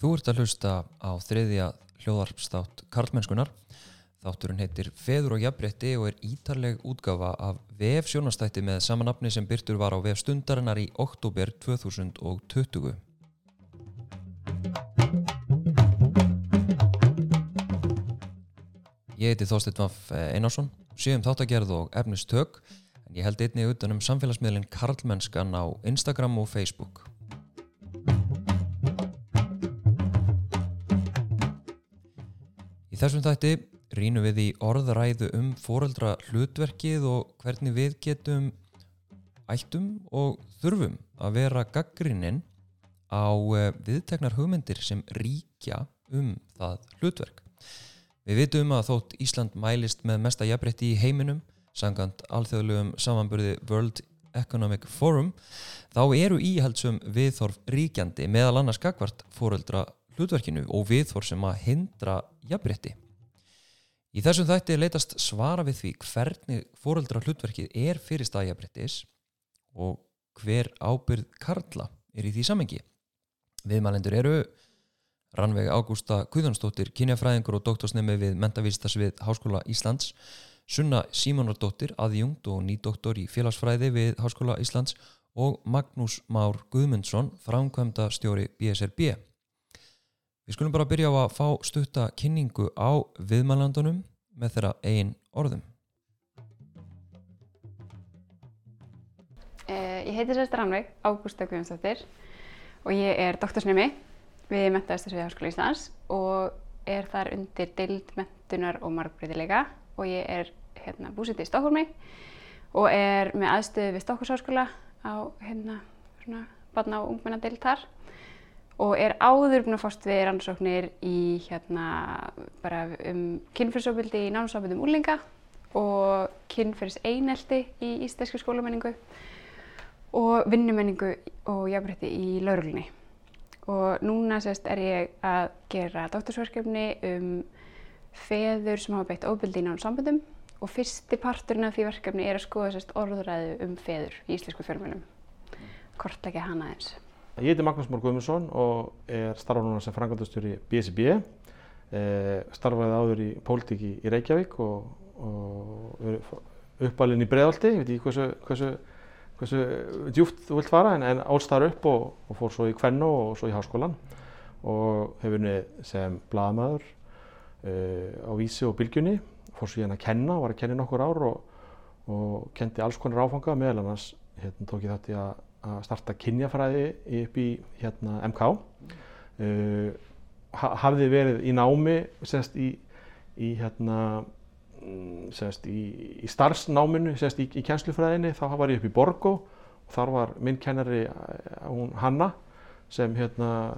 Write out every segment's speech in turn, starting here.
Þú ert að hlusta á þriðja hljóðarpstátt Karlmennskunar. Þátturinn heitir Feður og jafnrétti og er ítarleg útgafa af VF sjónastætti með samanapni sem byrtur var á VF stundarinnar í oktober 2020. Ég heiti Þorstein Vaff Einarsson, séum þáttagerð og efnistök, ég held einni utanum samfélagsmiðlinn Karlmennskan á Instagram og Facebook. Þessum þætti rínum við í orðræðu um foreldra hlutverkið og hvernig við getum ættum og þurfum að vera gaggrinninn á eh, viðteknar hugmyndir sem ríkja um það hlutverk. Við vitum að þótt Ísland mælist með mesta jafnbreytti í heiminum, sangant alþjóðlegum samanburði World Economic Forum, þá eru íhaldsum viðþorf ríkjandi meðal annars gagvart foreldra hlutverkinu og viðþorf sem að hindra jafnbreytti. Í þessum þætti leitast svara við því hvernig foreldra hlutverkið er fyrir staðjafbreyttis og hver ábyrð Karla er í því samengi. Viðmælendur eru Rannveig Ágústa Guðjónsdóttir, kynjafræðingur og doktorsnemi við mentavístas við Háskóla Íslands, Sunna Símonardóttir, aðjungt og nýdoktor í félagsfræði við Háskóla Íslands og Magnús Már Guðmundsson, framkvæmda stjóri BSRB. Við skulum bara byrja á að fá stutta kynningu á viðmælandunum með þeirra einn orðum. Eh, Ég heiti sérst Rannveig Ágústa Guðjónsdóttir og ég er doktorsnemi við Mentaðastarsvið Háskóla Íslands og er þar undir deild mentunar og margbreytileika og ég er hérna, búsett í Stokkólmi og er með aðstöðu við Stokkhúsháskóla á hérna, barna og ungmenna deild þar og er áður búin að fást við rannsóknir í hérna bara um kynfyrsofbildi í námsofbildum úrlinga og kynfyrs einelti í íslenski skólamenningu og vinnumenningu og jafnrétti í lauruglunni. Og núna sérst er ég að gera doktorsverkefni um feður sem hafa beitt ofbeldi í nánum samböndum og fyrsti parturinn af því verkefni er að skoða sérst orðuræðu um feður í íslensku fjölmjölum. Kortleggja hana eins. Ég heiti Magnús Mór Guðmundsson og er starfa núna sem frangandastjóri BSB. Eh, starfaði áður í pólitík í, í Reykjavík og, og uppalinn í Breðalti. Ég veit ekki hversu, hversu, hversu djúpt þú vilt fara en, en álst þar upp og, og fór svo í Kvenno og svo í Háskólan og hefur unnið sem blaðamæður eh, á Vísi og Bylgjunni. Fór svo hérna að kenna, var að kenna í nokkur ár og, og kendi alls konar áfanga meðal annars hérna, tók ég þátt í að að starta kynjafræði upp í hérna, MK. Uh, hafði verið í námi sérst, í, í, hérna, í, í starfsnáminu sérst, í, kjenslufræðinni. Þá var ég upp í Borgó og þar var minn kennari hún Hanna sem hérna,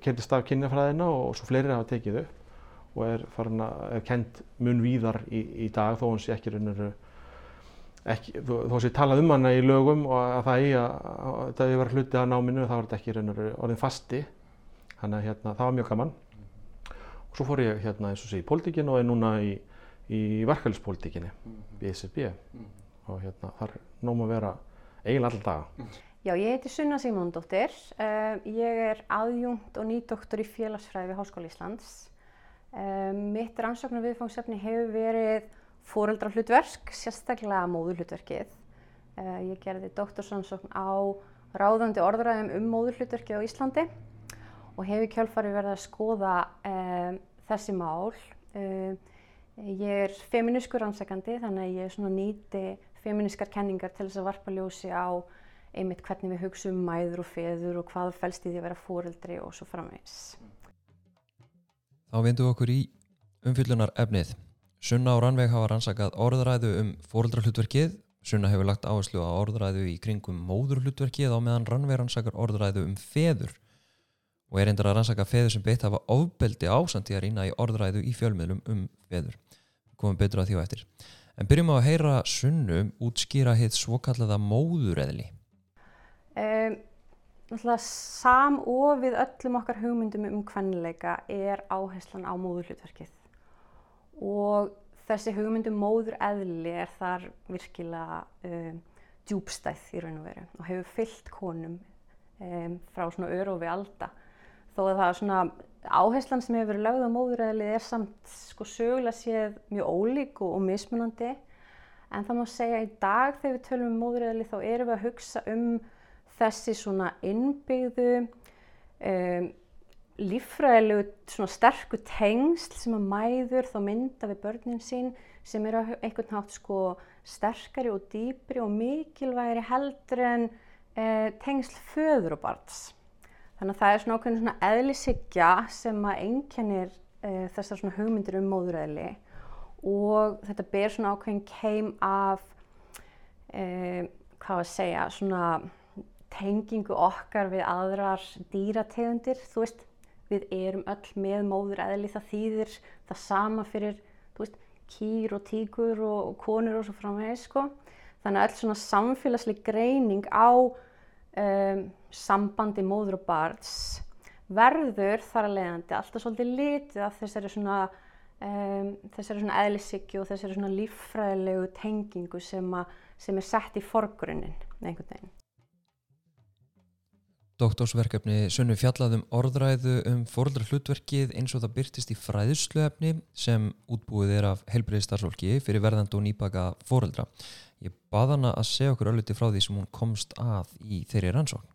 kertist af kynjafræðina og svo fleiri hafa tekið upp og er, er kent mun víðar í dag þó hún sé ekki rauninu Ekki, þó að ég talað um hana í lögum og að það í að það hefur verið hluti að náminu þá var þetta ekki raun og orðin fasti. Þannig að hérna, það var mjög gaman. Og svo fór ég hérna eins og sé í pólitíkinu og er núna í, í verkefælispólitíkinu BSB og hérna þar nóg að vera eiginlega alltaf daga. Já, ég heiti Sunna Simóndóttir um, ég er aðjungt og nýdoktor í félagsfræði við Háskóla Íslands. Um, mitt rannsóknar viðfangsefni hefur verið fóreldrahlutverk, sérstaklega móðurhlutverkið. Uh, ég gerði doktorsansókn á ráðandi orðræðum um móðurhlutverkið á Íslandi og hefur kjálfari verið að skoða um, þessi mál. Uh, ég er feminískur rannsækandi þannig að ég nýti feminískar kenningar til þess að varpa ljósi á einmitt hvernig við hugsa um mæður og feður og hvað fælst í því að vera fóreldri og svo framvegis. Þá vindum við okkur í umfyllunar efnið. Sunna og Rannveig hafa rannsakað orðræðu um fóreldrahlutverkið. Sunna hefur lagt áherslu á orðræðu í kringum móðurhlutverkið á meðan Rannveig rannsakar orðræðu um feður og er reyndar að rannsaka feður sem beitt hafa ofbeldi ásandi að rýna í orðræðu í fjölmiðlum um feður. Komum betur að því á eftir. En byrjum á að heyra Sunnu útskýra hitt svokallaða móðureðli. Um, Samofið öllum okkar hugmyndum um kvennileika er áherslan á móðurhlutverkið og þessi hugmyndum móður eðli er þar virkilega um, djúbstæð í raun og veru og hefur fyllt konum um, frá svona örofi alda. Þó að það er svona áherslan sem hefur verið lögð á móðuræðlið er samt sko sögulega séð mjög ólík og, og mismunandi. En það má segja í dag þegar við tölum um móðuræðlið þá erum við að hugsa um þessi svona innbyggðu um, líffræðilegu sterku tengsl sem að mæður þá mynda við börnin sín sem eru einhvern hátt sko sterkari og dýpri og mikilvægri heldur en eh, tengsl föður og barns. Þannig að það er svona ákveðin svona eðlisigja sem að einkennir eh, þessar svona hugmyndir um móðuræðli og þetta ber svona ákveðin keim af, eh, hvað að segja, svona tengingu okkar við aðrar dýrategundir, þú veist, við erum öll með móður eðli það þýðir það sama fyrir veist, kýr og tíkur og konur og svo framvegis sko. Þannig að öll svona samfélagsleg greining á um, sambandi móður og barns verður þar að leiðandi alltaf svolítið litið af þessari svona, um, þessari svona eðlisíkju og þessari svona líffræðilegu tengingu sem, a, sem er sett í forgrunnin einhvern veginn. Doktorsverkefni Sunnu fjallaðum orðræðu um fóröldra hlutverkið eins og það byrtist í fræðsluefni sem útbúið er af helbriði starfsfólki fyrir verðand og nýbaka fóröldra. Ég bað hana að segja okkur ölliti frá því sem hún komst að í þeirri rannsókn.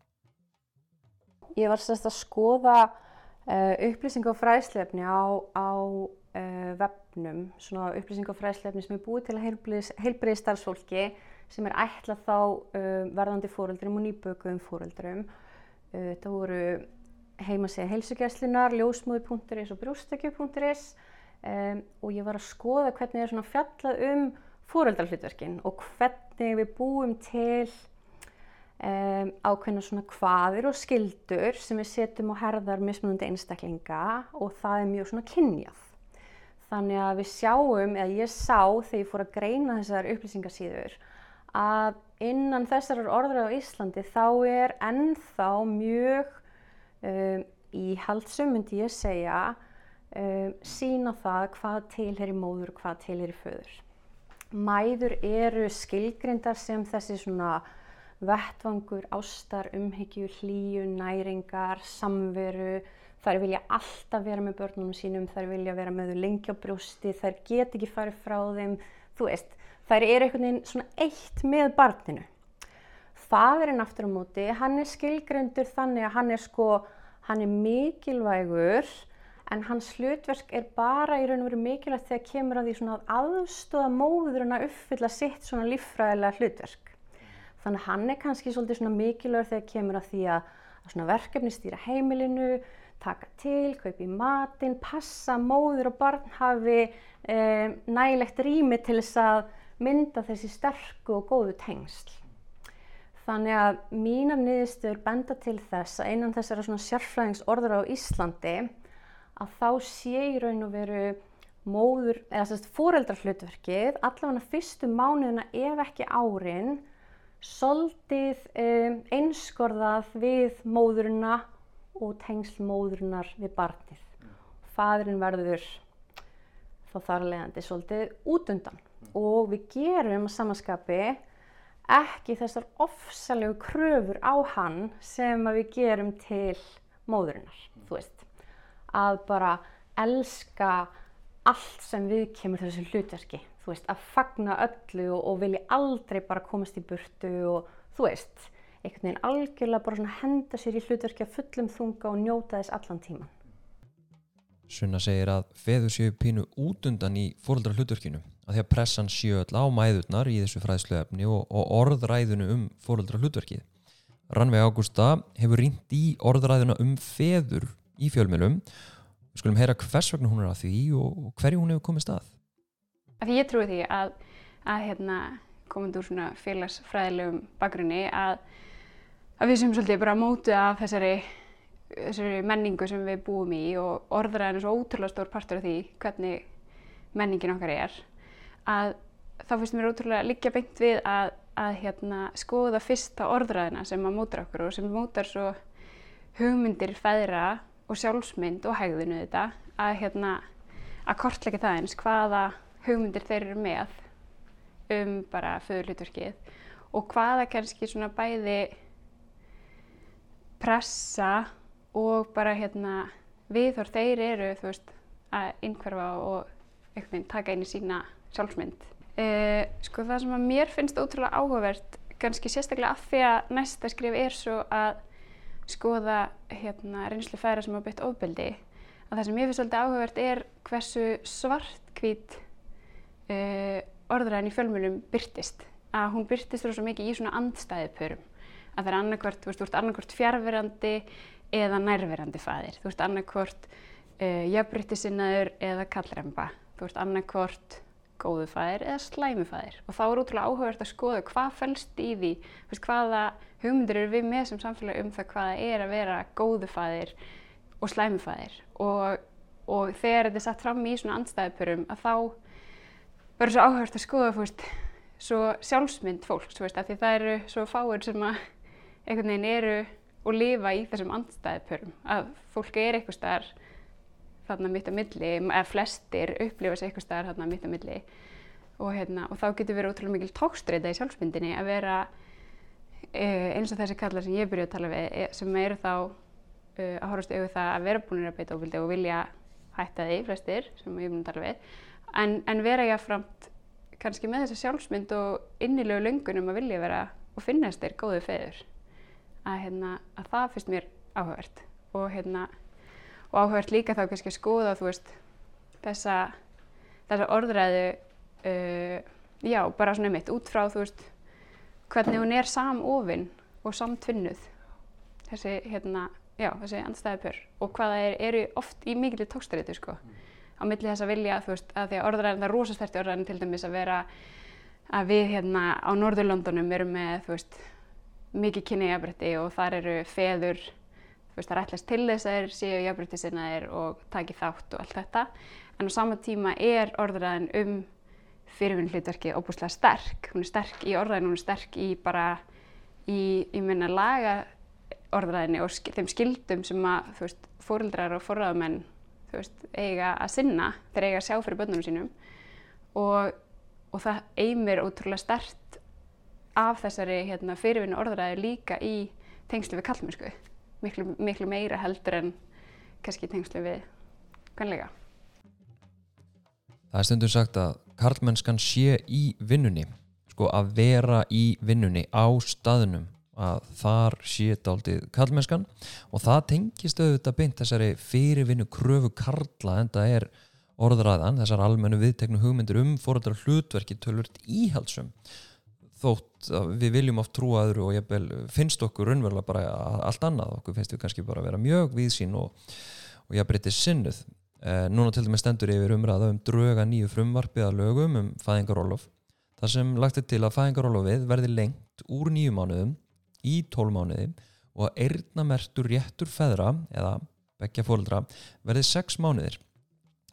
Ég var sérst að skoða uh, upplýsing og fræðsluefni á, á uh, webnum, svona upplýsing og fræðsluefni sem er búið til starfsfólki sem er ætlað þá uh, verðandi fóröldrum og nýbökuðum fóröldrum Þetta voru heimasíða heilsugjæslunar, ljósmóði.is og brjóstakju.is um, og ég var að skoða hvernig það er svona fjallað um fóröldarhlutverkin og hvernig við búum til um, ákveðna svona hvaðir og skildur sem við setjum á herðar mismunandi einstaklinga og það er mjög svona kynjað. Þannig að við sjáum, eða ég sá þegar ég fór að greina þessar upplýsingasíður að innan þessar orðræð á Íslandi þá er ennþá mjög um, íhaldsum, myndi ég segja, um, sína það hvað tilheri móður og hvað tilheri föður. Mæður eru skilgrindar sem þessi svona vettvangur, ástar, umhyggju, hlýju, næringar, samveru, þær vilja alltaf vera með börnunum sínum, þær vilja vera með þau lengi á brjósti, þær get ekki farið frá þeim, þú veist, þær eru einhvern veginn svona eitt með barninu. Fadurinn aftur á móti, hann er skilgrendur þannig að hann er sko, hann er mikilvægur en hans hlutverk er bara í raun og veru mikilvægt þegar kemur að því svona aðstóða móðurinn að uppfylla sitt svona líffræðilega hlutverk. Þannig að hann er kannski svolítið svona mikilvægur þegar kemur að því að, svona verkefni stýra heimilinu, taka til, kaupi matinn, passa móður og barn hafi eh, nægilegt rými til þess að mynda þessi sterku og góðu tengsl. Þannig að mínar niðurstöður benda til þess að einan þessara svona sérfræðingsorður á Íslandi að þá sé í raun og veru móður, eða sérst fóreldrarhlutverkið allavega fyrstu mánuðina ef ekki árin soldið um, einskorðað við móðurina og tengsl móðurinnar við barnið. Fadurinn verður þá þar leðandi soldið út undan og við gerum samanskapi ekki þessar ofsalegu kröfur á hann sem við gerum til móðurinnar, þú veist, að bara elska allt sem við kemur þessu hlutverki, þú veist, að fagna öllu og, og vilja aldrei bara komast í burtu og þú veist, einhvern veginn algjörlega bara svona henda sér í hlutverki að fullum þunga og njóta þess allan tíman. Sunna segir að feður séu pínu út undan í fóröldra hlutverkinu að því að pressan séu öll á mæðurnar í þessu fræðsluefni og, og orðræðinu um fóröldra hlutverkið. Rannveig Ágústa hefur rínt í orðræðina um feður í fjölmjölum. Við skulum heyra hvers vegna hún er að því og hverju hún hefur komið stað. Því ég trúi því að, að hérna, komandi úr svona félagsfræðilegum bakgrunni að, að við sem svolítið bara mótu af þessari þessari menningu sem við búum í og orðræðin er svo ótrúlega stór partur af því hvernig menningin okkar er að þá finnst mér ótrúlega líka beint við að, að hérna, skoða fyrsta orðræðina sem að mótar okkur og sem mótar svo hugmyndir feðra og sjálfsmynd og hegðinu þetta að, hérna, að kortleika það eins hvaða hugmyndir þeir eru með um bara föðurlutverkið og hvaða kannski svona bæði pressa og bara hérna viðhor þeir eru þú veist að innhverfa og einhvern veginn taka inn í sína sjálfsmynd. Uh, sko það sem að mér finnst ótrúlega áhugavert kannski sérstaklega af því að næsta skrif er svo að skoða hérna reynslu færa sem hafa bytt ofbeldi að það sem ég finnst svolítið áhugavert er hversu svartkvít uh, orðræðin í fjölmjölum byrtist að hún byrtist svo mikið í svona andstæðipörum að það er annarkvort, þú veist, þú ert annarkvort fjárverandi eða nærverandi fæðir þú ert annarkvort uh, jafnbryttisinnaður eða kallremba. Þú ert annarkvort góðu fæðir eða slæmu fæðir og þá er útrúlega áhugavert að skoða hvað fælst í því veist, hvaða hugmyndir eru við með sem samfélag um það hvaða er að vera góðu fæðir og slæmu fæðir og, og þegar þetta er satt fram í svona andstæðupurum að þá verður svo áhugavert að skoða veist, svo sjálfsmynd fólks veist, af því það eru svo fáir sem að einhvern veginn eru og lifa í þessum andstæðupurum að fólk er eitthvað starf þarna mitt á milli, eða flestir upplifa sig eitthvað staðar þarna mitt á milli. Og, hérna, og þá getur verið ótrúlega mikil tókstreita í sjálfsmyndinni að vera e, eins og þessi kallar sem ég byrjuði að tala við e, sem eru þá e, að horfast auðvitað að vera búinir að beita ofildi og vilja hætta því flestir sem ég byrjuði að tala við. En, en vera jáfnframt kannski með þessa sjálfsmynd og innilegu löngunum að vilja vera og finnast þér góðu feður að, hérna, að það finnst mér áhugavert. Og hérna og áhugavert líka þá kannski að skoða veist þessa, þessa orðræðu uh, já, bara svona mitt út frá veist hvernig hún er samofinn og samtvinnuð. Þessi hérna, já, þessi andstæðipör og hvaða er, eru oft í mikilvægt tókstaritu sko. Á milli þess að vilja veist að því að orðræðin, það er rosasterti orðræðin til dæmis að vera að við hérna á Norðurlondunum erum með þú veist mikið kynniðjabrætti og þar eru feður veist, það er ætlast til þess að þeir séu jafnbryttisinnaðir og taki þátt og allt þetta. En á sama tíma er orðræðin um fyrirvinn hlutverkið óbúslega sterk. Hún er sterk í orðræðin, hún er sterk í bara í, ég minna laga orðræðinni og skil, þeim skildum sem að þú veist, fórildrar og forraðamenn þú veist, eiga að sinna þeir eiga að sjá fyrir börnunum sínum. Og, og það eigmir ótrúlega stert af þessari hérna, fyrirvinni orðræði líka í tengslu við kallmennsku miklu, miklu meira heldur en kannski tengslu við kannlega. Það er stundum sagt að karlmennskan sé í vinnunni, sko að vera í vinnunni á staðnum að þar sé daldið karlmennskan. Og það tengist auðvitað beint þessari fyrirvinnu kröfu karla en það er orðræðan, þessar almennu viðteknu hugmyndir um fóröldar hlutverki tölvört íhalsum þótt við viljum oft trúa öðru og jafnvel finnst okkur raunverulega bara allt annað, okkur finnst við kannski bara að vera mjög viðsýn og, og jafnbreytið sinnuð. Eh, núna til dæmis stendur yfir umræða um dröga nýju frumvarpið að lögum um fæðingarólof. Það sem lagt er til að fæðingarólofið verði lengt úr nýju mánuðum í tól mánuði og að eirnamertur réttur feðra eða begja fólkdra verði sex mánuðir.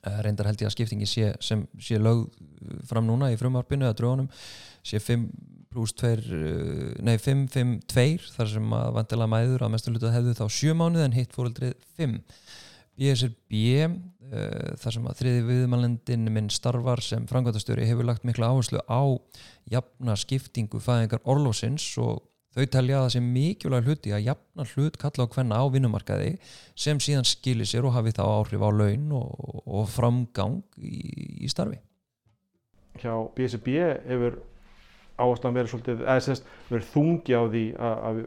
Eh, reyndar held ég að skiptingi sé, sem sé lög fram núna í frumvarpinu eða drögunum sé 5 pluss 2 eh, nei 5, 5, 2 þar sem að vantilega mæður að mestu hluta hefðu þá 7 mánuð en hitt fóröldrið 5 BSRB uh, eh, þar sem að þriði viðmælendin minn starfar sem frangvæntastjóri hefur lagt mikla áherslu á jafna skiptingu fæðingar orlósins og þau telja að það sé mikilvæg hluti að jafna hlut kalla á hvenna á vinnumarkaði sem síðan skilir sér og hafi þá áhrif á laun og, og framgang í, í starfi. Hjá BSRB hefur áherslan verið svolítið, eða sérst, verið þungi á því að,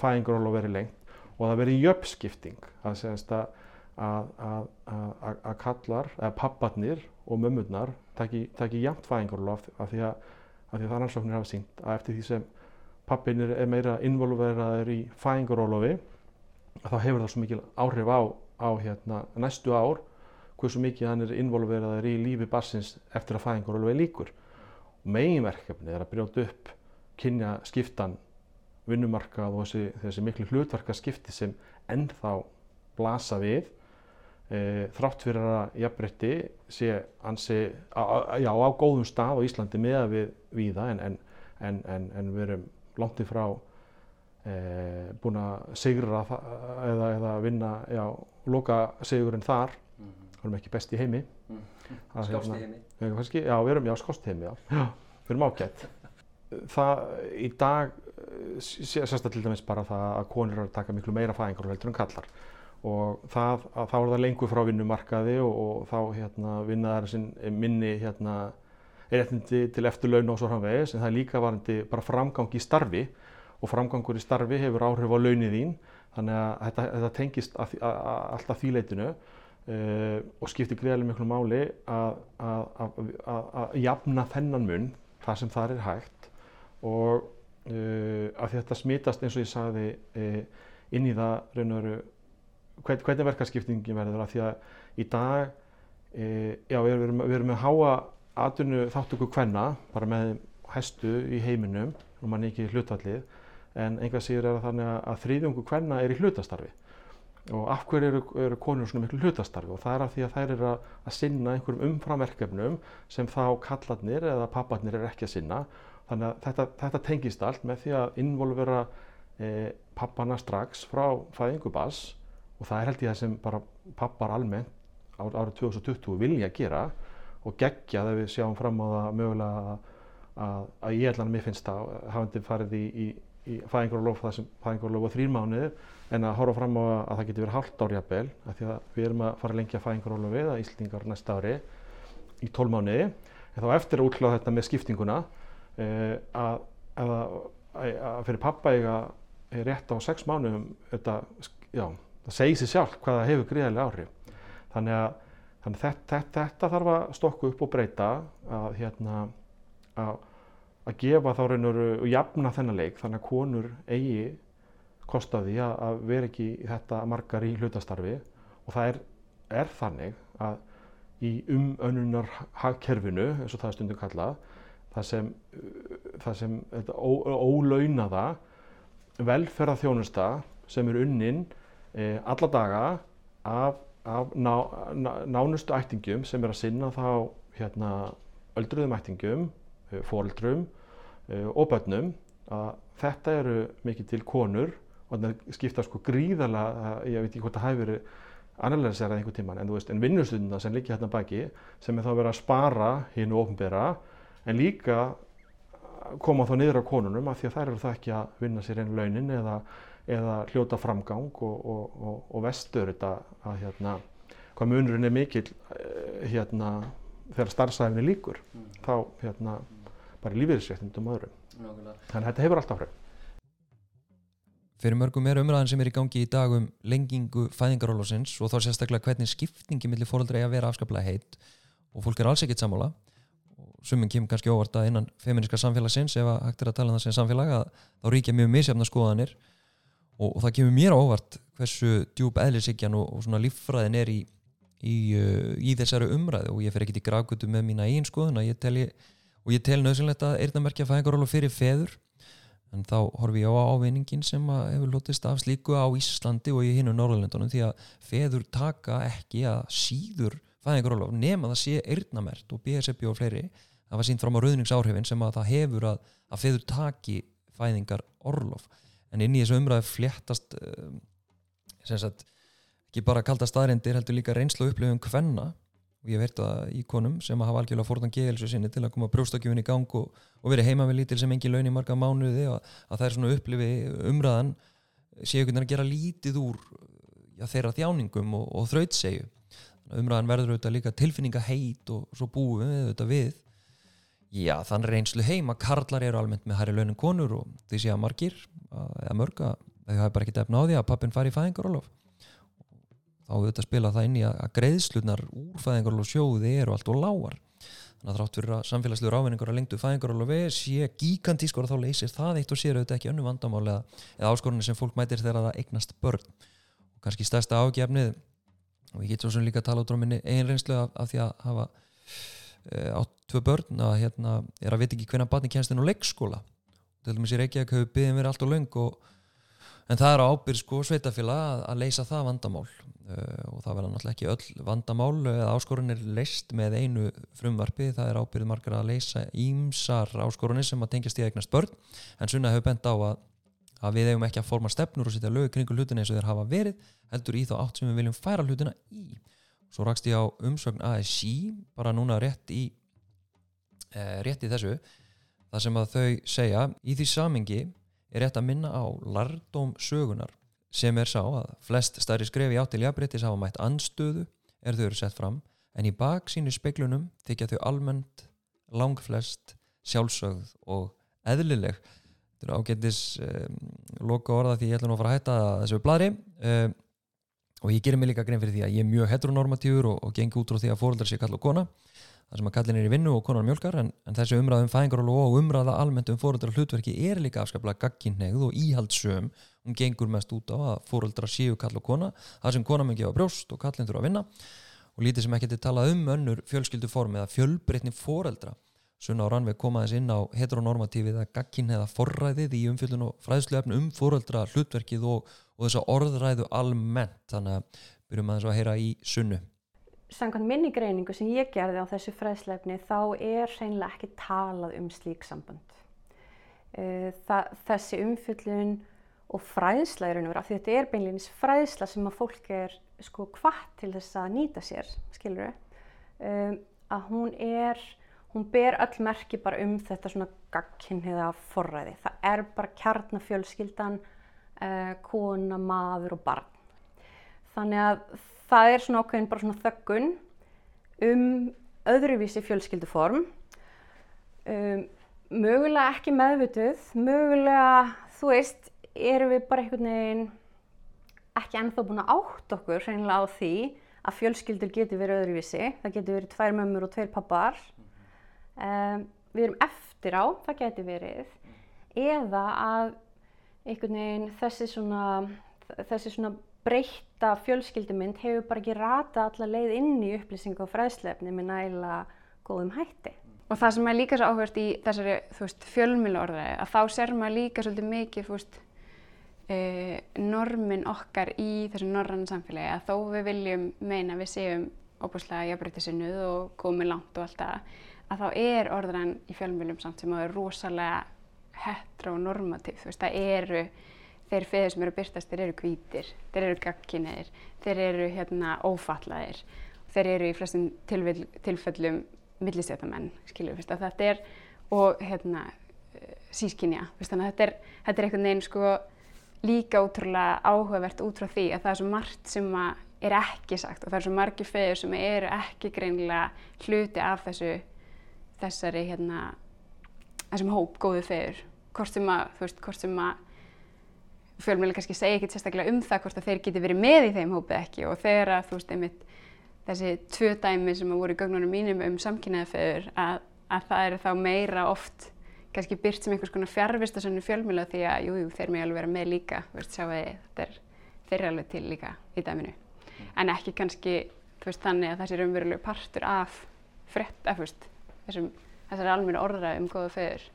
fæðingaróla verið lengt og það verið jöfnskipting. Að sérst að að kallar, eða papparnir og mömmurnar taki jæmt fæðingaróla af, því að, að það rannsóknir hafa sínt að eftir því sem pappinir er meira involveraður í fæðingarólofi þá hefur það svo mikil áhrif á, á hérna, næstu ár hversu mikið hann er involveraður í lífi barsins eftir að fæðingarólofi líkur meginverkefni er að brjóta upp kynja skiptan vinnumarkað og þessi, þessi miklu hlutverkarskipti sem ennþá blasa við e, þrátt fyrir að jafnbrytti sé ansi á, já, á góðum stað á Íslandi með að við víða en, en, en, en við erum langt í frá e, búin að sigra eða, eða vinna, já, loka sigurinn þar, mm -hmm. við erum ekki best í heimi mm -hmm. Skást í heimi? Já, við erum, í heimi, já. já. Við erum ágætt. Það, í dag sérstaklega til dæmis bara það að konur eru að taka miklu meira fæðingar og heldur en kallar og það, þá er það lengur frá vinnumarkaði og, og þá hérna, vinnaðar sinn minni hérna, réttindi til eftirlaun og svo framvegis en það er líka varandi bara framgang í starfi og framgangur í starfi hefur áhrif á launin þín þannig að þetta, þetta tengist alltaf þýleitinu uh, og skiptir greiðilega miklu máli að jafna þennan mun þar sem það er hægt. Og uh, að þetta smitast eins og ég sagði uh, inn í það raun og veru hvern, hvernig verkarskiptingin verður. Að því að í dag já, við erum, við erum með háa atvinnu þáttöku hvenna bara með hæstu í heiminum og mann ekki hlutallið en einhvað síður er að þannig að þrýðjungu hvenna er í hlutastarfi og af hverju eru, eru konur svona miklu hlutastarfi? Og það er af því að þær eru að, að sinna einhverjum umframverkefnum sem þá kallarnir eða papparnir er ekki að sinna. Þannig að þetta, þetta tengist allt með því að involvera e, pappana strax frá fæðingubass og það er held ég það sem bara pappar almennt árið 2020 vilja gera og gegja þegar við sjáum fram á það mögulega að, að ég að mér finnst það hafandi farið í, í í fæðingarlof það sem fæðingarlof var þrýr mánuðir en að horfa fram á að það getur verið halvt árjabel af því að við erum að fara að lengja fæðingarlofi eða Íslingar næsta ári í tól mánuði. En þá eftir að útláða þetta með skiptinguna eh, að, að, að fyrir pappa eiga rétt á sex mánuðum þetta, já, það segir sér sjálf hvað það hefur gríðarlega áhrif. Þannig að, þannig að þetta, þetta, þarf að stokka upp og breyta að hérna að að gefa þá raun og jafna þennan leik þannig að konur eigi kostaði að vera ekki þetta margar í hlutastarfi. Og það er, er þannig að í umönnunar hagkerfinu eins og það er stundum kallað það sem, það sem ólaunaða velferðarþjónusta sem er unnin e, alla daga af, af ná, ná, nánustu ættingum sem er að sinna þá hérna, öldruðum ættingum Eh, fóldrum eh, og börnum að þetta eru mikið til konur og þetta skipta sko gríðarlega, ég veit ekki hvort það hefur verið analyserað einhver tíman, en en vinnustundina sem liggja hérna baki sem er þá verið að spara hinn og ofnbera en líka koma þá niður á konunum af því að þær eru það ekki að vinna sér einu launin eða, eða hljóta framgang og, og, og, og vestur þetta að hérna, hvað munurinn er mikil eh, hérna þegar starfsæfni líkur, mm. þá hérna bara lífeyrisréttindum og öðrum. Þannig að þetta hefur alltaf hrjá. Fyrir mörgum er umræðan sem er í gangi í dag um lengingu fæðingarólásins og þá sérstaklega hvernig skiptingi millir fóröldra er að vera afskaplega heitt og fólk er alls ekkit sammála. Og sumum kemur kannski óvart að innan feministka samfélagsins ef að hægt er að tala um það sem samfélag að þá ríkja mjög misjafna skoðanir. Og, og það kemur mér óvart hversu djúb eðlisíkjan og, og svona líffræðin er í, í, uh, í þessari umræðu. Og ég fer ekkit í gravgötu með mína einn skoðun og ég tel ég og ég tel nöðsynlegt að eirðamerkja fæðingaróla fyrir feður en þá horfi ég á ávinningin sem hefur lotist af slíku á Íslandi og í hinnu Norðalendunum því að feður taka ekki að síður fæðingaróla nema það sé eirðnamert og BSB og fleiri. Það var sínt fram á rauðningsáhrifin sem að það hefur að, að feður taki fæðingar orlof en inn í þessu umræðu fléttast um, sem sagt ekki bara kalda staðrindir heldur líka reynslu upplifum hvenna og ég veit að íkonum sem hafa algjörlega fórðan geðelsu sinni til að koma brjóstakjöfun í gang og, og verið heima með lítil sem engi laun í marga mánuði og að það er svona upplifi umræðan séu hvernig að gera lítið úr já, þeirra þjáningum og, og þrautsegu umræðan verður auðvitað líka tilfinninga heit og svo búum við auðvitað við. Já þann reynslu heima karlar eru almennt með hæri launum konur og því sé að margir eða mörga þau hafa bara ekki efna á því að pappin fari í fæðingarólof þá auðvitað spila það inn í að greiðslunar úr fæðingarólu og sjóði eru allt og lágar. Þannig að þrátt fyrir að samfélagslegur ávinningur að lengtu fæðingarólu og við sé gigantískor og þá leysir það eitt og sér auðvitað ekki önnu vandamál eða, áskorunni sem fólk mætir þegar það eignast börn. Og kannski stærsta ágefnið og ég get svo sem líka að tala út á minni einreynslu af, af því að hafa e, átt tvö börn að hérna er að veit ekki hvernig barni kennst inn á leikskóla en það er ábyrg sko sveitafélag að, að leysa það vandamál. Uh, og það verða náttúrulega ekki öll vandamál eða áskorunir leist með einu frumvarfi, það er ábyrgð margar að leysa ímsar áskorunir sem að tengjast í eignast börn, en sunna hefur bent á að, að við hefum ekki að forma stefnur og setja lögu kringu hlutina eins og þeir hafa verið heldur í þá átt sem við viljum færa hlutina í. Svo rakst ég á umsögn ASI bara núna rétt í eh, rétt í þessu það sem að þau segja í því samingi er rétt að minna á lardóm sögunar sem er sá að flest stærri skref í áttil jafnbrettis hafa mætt anstöðu er þau eru sett fram en í bak sínu speklunum þykja þau almennt langflest sjálfsögð og eðlileg. Þetta er ágættis um, loka orða því ég ætla nú að fara að hætta þessu bladri um, og ég gerir mig líka grein fyrir því að ég er mjög heteronormatífur og, og gengi út frá því að fóröldar sé kall og kona það sem að kallin er í vinnu og konar mjölkar en, en þessi umræðum fæðingarólu og umræða almennt um fóröldar hlutverki er líka afskaplega gagkinnegð og íhaldsöm hún gengur mest út á að fóröldar séu kall og kona það sem kona mun gefa brjóst og kallin þurfa að vinna. Og lítið sem ekki til talað um önnur fjölskylduform eða fjölbreytni fóreldra Sunna á Rannveig komaðis inn á heteronormatífið eða gagkinn eða forræðið í umfjöldun og fræðsluefnu um fóreldra hlutverkið og, og þessa orðræðu almennt þannig að byrjum að þess að heyra í sunnu Samkvæmt minni greiningu sem ég gerði á þessu fræðslefni þá er hreinlega ekki talað um slík samband. Það, þessi umfyllun og og vera, af því þetta er beinleginis fræðsla sem að fólk er sko hvart til þess að nýta sér, skilur við, um, að hún er, hún ber öll merki bara um þetta svona gagkinnhiða forræði. Það er bara kjarnafjölskyldan, uh, kona, maður og barn. Þannig að það er svona ákveðin bara svona þöggun um öðruvísi fjölskylduform. Um, mögulega ekki meðvituð mögulega, þú veist erum við bara einhvern veginn ekki ennþá búin að átt okkur reynilega á því að fjölskyldur getur verið öðruvísi. Það getur verið tvær mömmur og tveir pappar um, við erum eftir á, það getur verið eða að einhvern veginn þessi svona þessi svona breyta fjölskyldumynd hefur bara ekki rata alla leið inn í upplýsingu og fræðslefni með næla góðum hætti. Og það sem er líka svo áhverst í þessari fjölmjölu orðaði að þá ser maður líka svolítið mikið veist, e, normin okkar í þessu norrann samfélagi að þó við viljum meina við séum óbúslega jafnbryttisinnuð og komið langt og allt það að þá er orðan í fjölmjölum samt sem að það er rosalega heteronormativ, þú veist það eru þeir feður sem eru að byrtast, þeir eru hvítir, þeir eru gagkinniðir, þeir eru hérna ófallaðir, þeir eru í flestum tilfellum millistéttamenn, skiljum, þetta er, og hérna sískinja, þannig að þetta er, þetta er einhvern veginn sko líka útrúlega áhugavert út frá því að það er svo margt sem er ekki sagt og það er svo margi feður sem eru ekki greinlega hluti af þessu, þessari hérna, þessum hóp góðu feður, hvort sem að, þú veist, hvort sem að fjölmjölu kannski segja ekkert sérstaklega um það hvort að þeir geti verið með í þeim hópið ekki. Og þegar að þú veist einmitt þessi tvö dæmi sem voru í gögnunum mínum um samkynnaðaföður að, að það eru þá meira oft kannski byrt sem einhvers konar fjárvist að svona fjölmjölu því að jújú jú, þeir mig alveg vera með líka veist, sjáu þið, þetta er þeir alveg til líka í dæminu. En ekki kannski veist, þannig að það sé raunveruleg partur af frett af þessum þessari almenna orðra um góða föður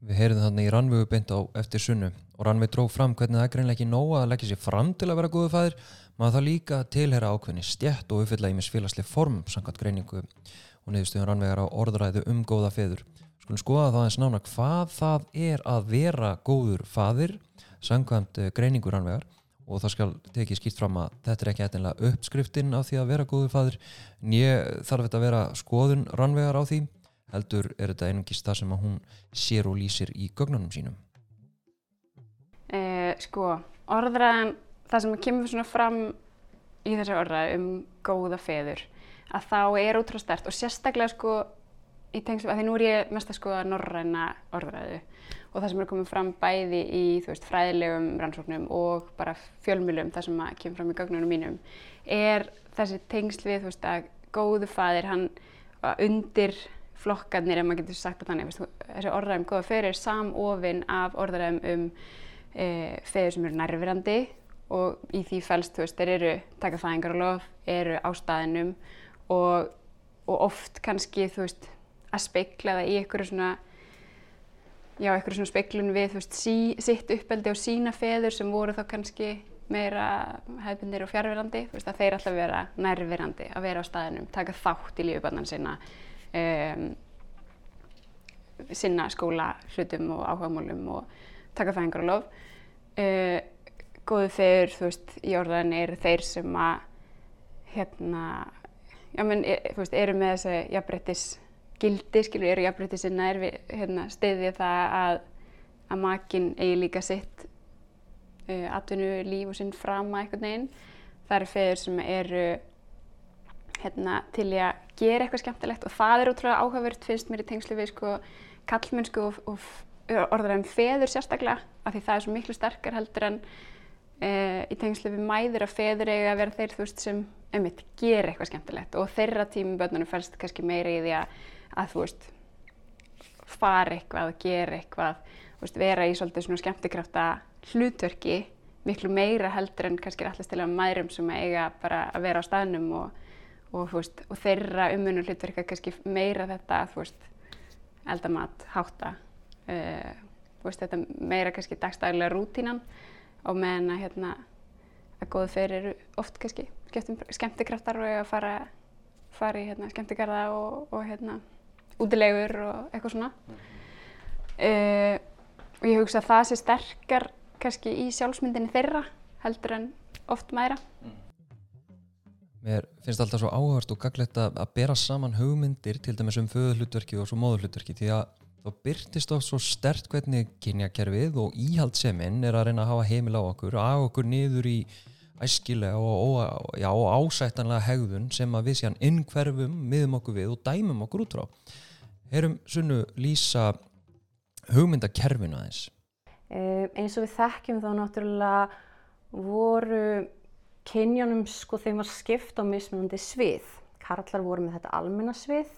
Við heyrðum þannig í Rannvegu beint á eftir sunnu og Rannvegu dróð fram hvernig það er greinlega ekki nóga að leggja sér fram til að vera góðu fæðir maður það líka tilhera ákveðni stjætt og uppfylla í mis félagslega form samkvæmt greiningu og niðurstöðun Rannvegar á orðræðu um góða fæður. Skulum skoða það eins nána hvað það er að vera góður fæðir samkvæmt eh, greiningu Rannvegar og það skal tekið skýrt fram að þetta er ekki eitthvað uppskriftin af því að vera góður fæðir ég þarf þetta að vera skoðun Rannvegar á því heldur er þetta einungis það sem að hún sér og lýsir í gögnunum sínum? Eh, sko, orðræðan, það sem kemur svona fram í þessu orðræðu um góða feður, að þá er útrá stert og sérstaklega sko í tengslu, að því nú er ég mest að skoða norræna orðræðu og það sem er komið fram bæði í veist, fræðilegum rannsóknum og bara fjölmjölum, það sem kemur fram í gögnunum mínum, er þessi tengsl við veist, að góðu fadir, hann undir flokkarnir, ef maður getur sagt það þannig, þessi orðræðum góða fyrir samofinn af orðræðum um e, feður sem eru nærverandi og í því fælst, þú veist, þeir eru taka fæðingar og lof, eru á staðinum og, og oft kannski, þú veist, að speikla það í einhverju svona, já, einhverju svona speiklun við, þú veist, sí, sitt uppeldi og sína feður sem voru þá kannski meira hefðbundir og fjárverandi, þú veist, að þeir alltaf vera nærverandi, að vera á staðinum, taka þátt í lífubannan sinna, um, sinna skóla hlutum og áhugamálum og taka fæðingar og lof. Uh, góðu þeir, þú veist, í orðan eru þeir sem að hérna, já menn, er, þú veist, eru með þessi jafnbrettis gildi, skilur, eru jafnbreytti sinna, er við hérna, stiðið það að, að makinn eigi líka sitt uh, atvinnu líf og sinn frama einhvern veginn. Það eru feður sem eru hérna, til í að gera eitthvað skemmtilegt og það er útrúlega áhugavert finnst mér í tengslu við sko, kallmennsku og, og orður en feður sérstaklega af því það er svo miklu sterkar heldur en uh, í tengslu við mæður að feður eiga að vera þeir þú veist sem einmitt gera eitthvað skemmtilegt. Og þeirra tímum börnunum fælst kannski meira í því að, að þú veist fara eitthvað, gera eitthvað veist, vera í svolítið svona skemmtikrafta hlutverki miklu meira heldur en kannski allast til að mærum sem eiga bara að vera á staðnum og, og, veist, og þeirra umunum hlutverka kannski meira þetta veist, eldamat, hátta uh, þetta meira kannski dagstæðilega rútínan og meðan að hérna að góðu fyrir eru oft kannski skemmtikraftar og að fara, fara í hérna, skemmtikarða og, og hérna, útilegur og eitthvað svona. Uh, og ég hugsa að það sé sterkar kannski í sjálfsmyndinni þeirra heldur en oft mæra. Mér finnst alltaf svo áhört og gaglegt að bera saman hugmyndir til dæmis um föðuhlutverki og svo móðuhlutverki því að þá byrtist oft svo stert hvernig kynjakerfið og íhaldseminn er að reyna að hafa heimil á okkur, að okkur niður í æskilega og, og, já, og ásættanlega hegðun sem að við séum innkverfum, miðum okkur við og dæmum okkur út frá. Erum sunnu lýsa hugmyndakerfinu aðeins? Uh, eins og við þekkjum þá náttúrulega voru kynjónum sko þeim var skipt á mismunandi svið. Karlar voru með þetta almennasvið,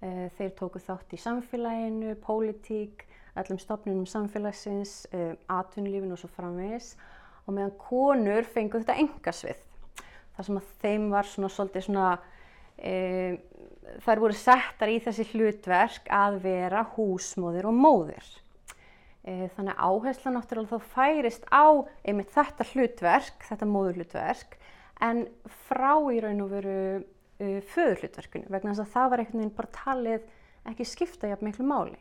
uh, þeir tóku þátt í samfélaginu, pólitík, öllum stofnunum samfélagsins, uh, atvinnlífin og svo framvegis og meðan konur fengu þetta engasvið. Það sem að þeim var svona svolítið svona, e, þær voru settar í þessi hlutverk að vera húsmóðir og móðir. E, þannig áhersla náttúrulega þá færist á einmitt þetta hlutverk, þetta móðurhlutverk, en frá í raun og veru e, föðurhlutverkunu vegna þess að það var einhvern veginn bara talið ekki skipta jafn miklu máli.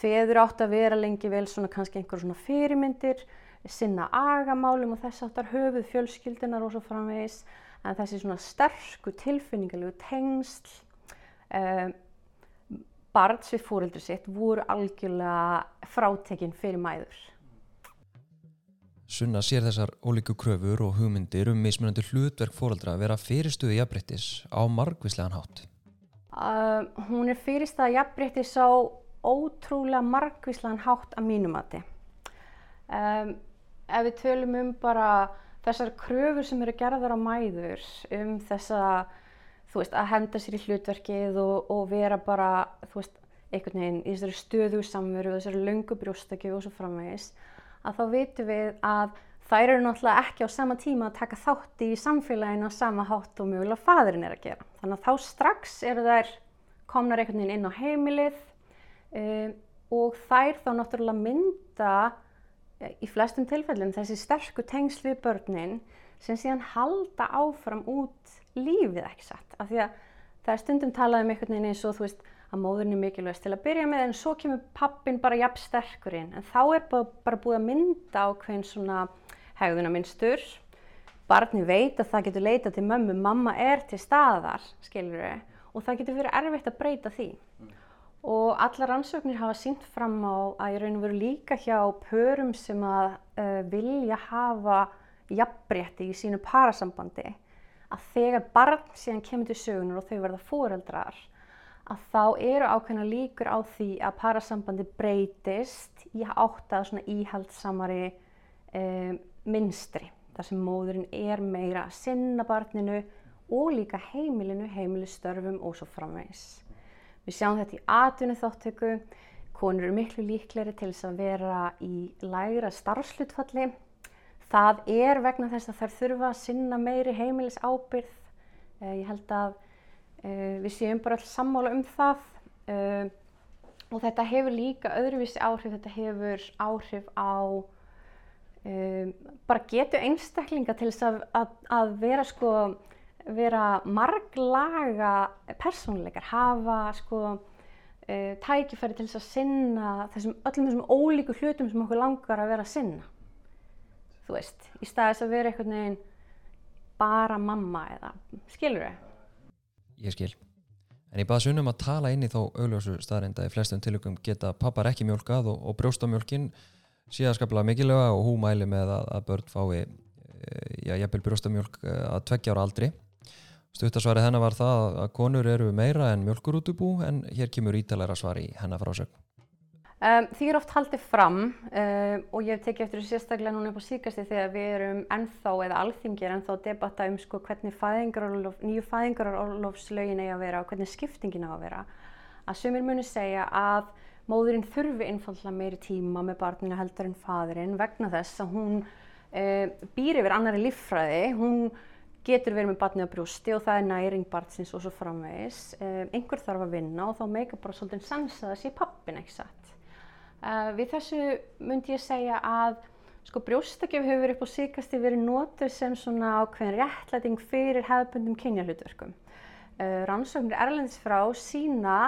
Feður átt að vera lengi vel svona kannski einhver svona fyrirmyndir, sinna agamálum og þess aftar höfuð fjölskyldunar og svo framvegis en þessi svona sterku tilfinningalegu tengsl um, barns við fóröldur sitt voru algjörlega frátekinn fyrir mæður. Sunna sér þessar ólíku kröfur og hugmyndir um mismunandi hlutverk fóröldra að vera fyrirstuði jafnbryttis á margvíslegan hátt? Uh, hún er fyrirstaða jafnbryttis á ótrúlega margvíslegan hátt að mínumati. Um, ef við tölum um bara þessar kröfur sem eru gerðar á mæður um þessa, þú veist, að henda sér í hlutverkið og, og vera bara, þú veist, einhvern veginn í þessari stöðu samveru og þessari löngu brjóstakjöfu og svo framvegis, að þá vitum við að þær eru náttúrulega ekki á sama tíma að taka þátt í samfélaginu á sama hátt og mjögulega fadurinn er að gera. Þannig að þá strax eru þær komnar einhvern veginn inn á heimilið um, og þær þá náttúrulega mynda í flestum tilfellum þessi sterku tengsl við börnin sem síðan halda áfram út lífið ekki satt. Af því að það er stundum talað um einhvern veginn eins og þú veist að móðurinn er mikilvægst til að byrja með en svo kemur pappin bara jafn sterkurinn en þá er bara búið að mynda á hvern svona hegðunaminstur. Barni veit að það getur leita til mömmu, mamma er til staðar, skilur við, og það getur verið erfitt að breyta því. Og allar rannsóknir hafa sínt fram á að ég raun og veru líka hjá pörum sem að uh, vilja hafa jafnbretti í sínu parasambandi að þegar barn síðan kemur til sögunar og þau verða fóreldrar að þá eru ákveðna líkur á því að parasambandi breytist í áttað svona íhaldsamari um, minstri þar sem móðurinn er meira að sinna barninu og líka heimilinu, heimilistörfum og svo framvegs. Við sjáum þetta í atvinni þáttöku, konur eru miklu líkleri til þess að vera í lægra starfslutfalli. Það er vegna þess að þær þurfa að sinna meiri heimilis ábyrð. Uh, ég held að uh, við séum bara alls sammála um það uh, og þetta hefur líka öðruvísi áhrif, þetta hefur áhrif á bara getu einstaklinga til þess að, að, að vera sko vera marglaga persónleikar, hafa sko uh, tækifæri til þess að sinna þessum, öllum þessum ólíku hlutum sem okkur langar að vera að sinna. Þú veist, í staðis að vera einhvern veginn bara mamma eða, skilur þau? Ég skil. En ég baði sunnum að tala inn í þá augljósu staðreinda í flestum tilökum geta pappar ekki mjölkað og, og brjóstamjölkin síðan skaplega mikilvæga og hún mæli með að, að börn fái eh, já, jafnvel brjóstamjölk eh, að tveggja ára aldri. Stuttasvarið hennar var það að konur eru meira en mjölkurútubú en hér kemur ítalæra svar í hennar frásögn. Um, því er oft haldið fram um, og ég hef tekið eftir þessu sérstaklega núna upp á síkasti þegar við erum ennþá eða alþingir ennþá að debatta um sko, hvernig fæðingarorlof, nýju fæðingarorlofslögin eigi að vera og hvernig skiptingin á að vera. Að sumir muni segja að móðurinn þurfi einfallega meiri tíma með barninu heldur en fadurinn vegna þess að hún um, býr yfir annari líffræði, hún getur verið með barnið á brústi og það er næring barnsins og svo framvegis. Einhver þarf að vinna og þá meika bara svolítið sansa að það sé pappin satt. Uh, við þessu myndi ég segja að sko brjóstakjöf hefur upp á síkasti verið notur sem svona ákveðin réttlæting fyrir hefðbundum kynjahlutverkum. Uh, rannsóknir erlendis frá sína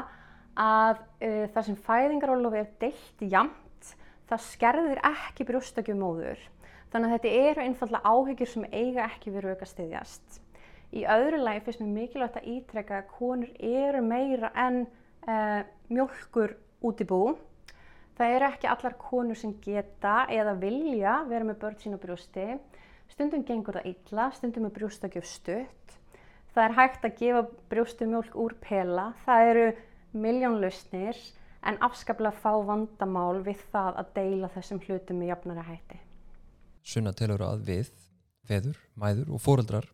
að uh, þar sem fæðingarólofi er deilt jamt, það skerðir ekki brjóstakjöf móður. Þannig að þetta eru einfallega áhyggjur sem eiga ekki verið auka stiðjast. Í öðru lagi finnst mér mikilvægt að ítrekka að konur eru meira en mjölkur út í bú Það eru ekki allar konur sem geta eða vilja vera með börn sín á brjósti. Stundum gengur það illa, stundum er brjóstakjöf stutt. Það er hægt að gefa brjóstumjólk úr pela. Það eru miljónlausnir en afskaplega fá vandamál við það að deila þessum hlutum með jafnara hætti. Sunna telur að við, feður, mæður og fóreldrar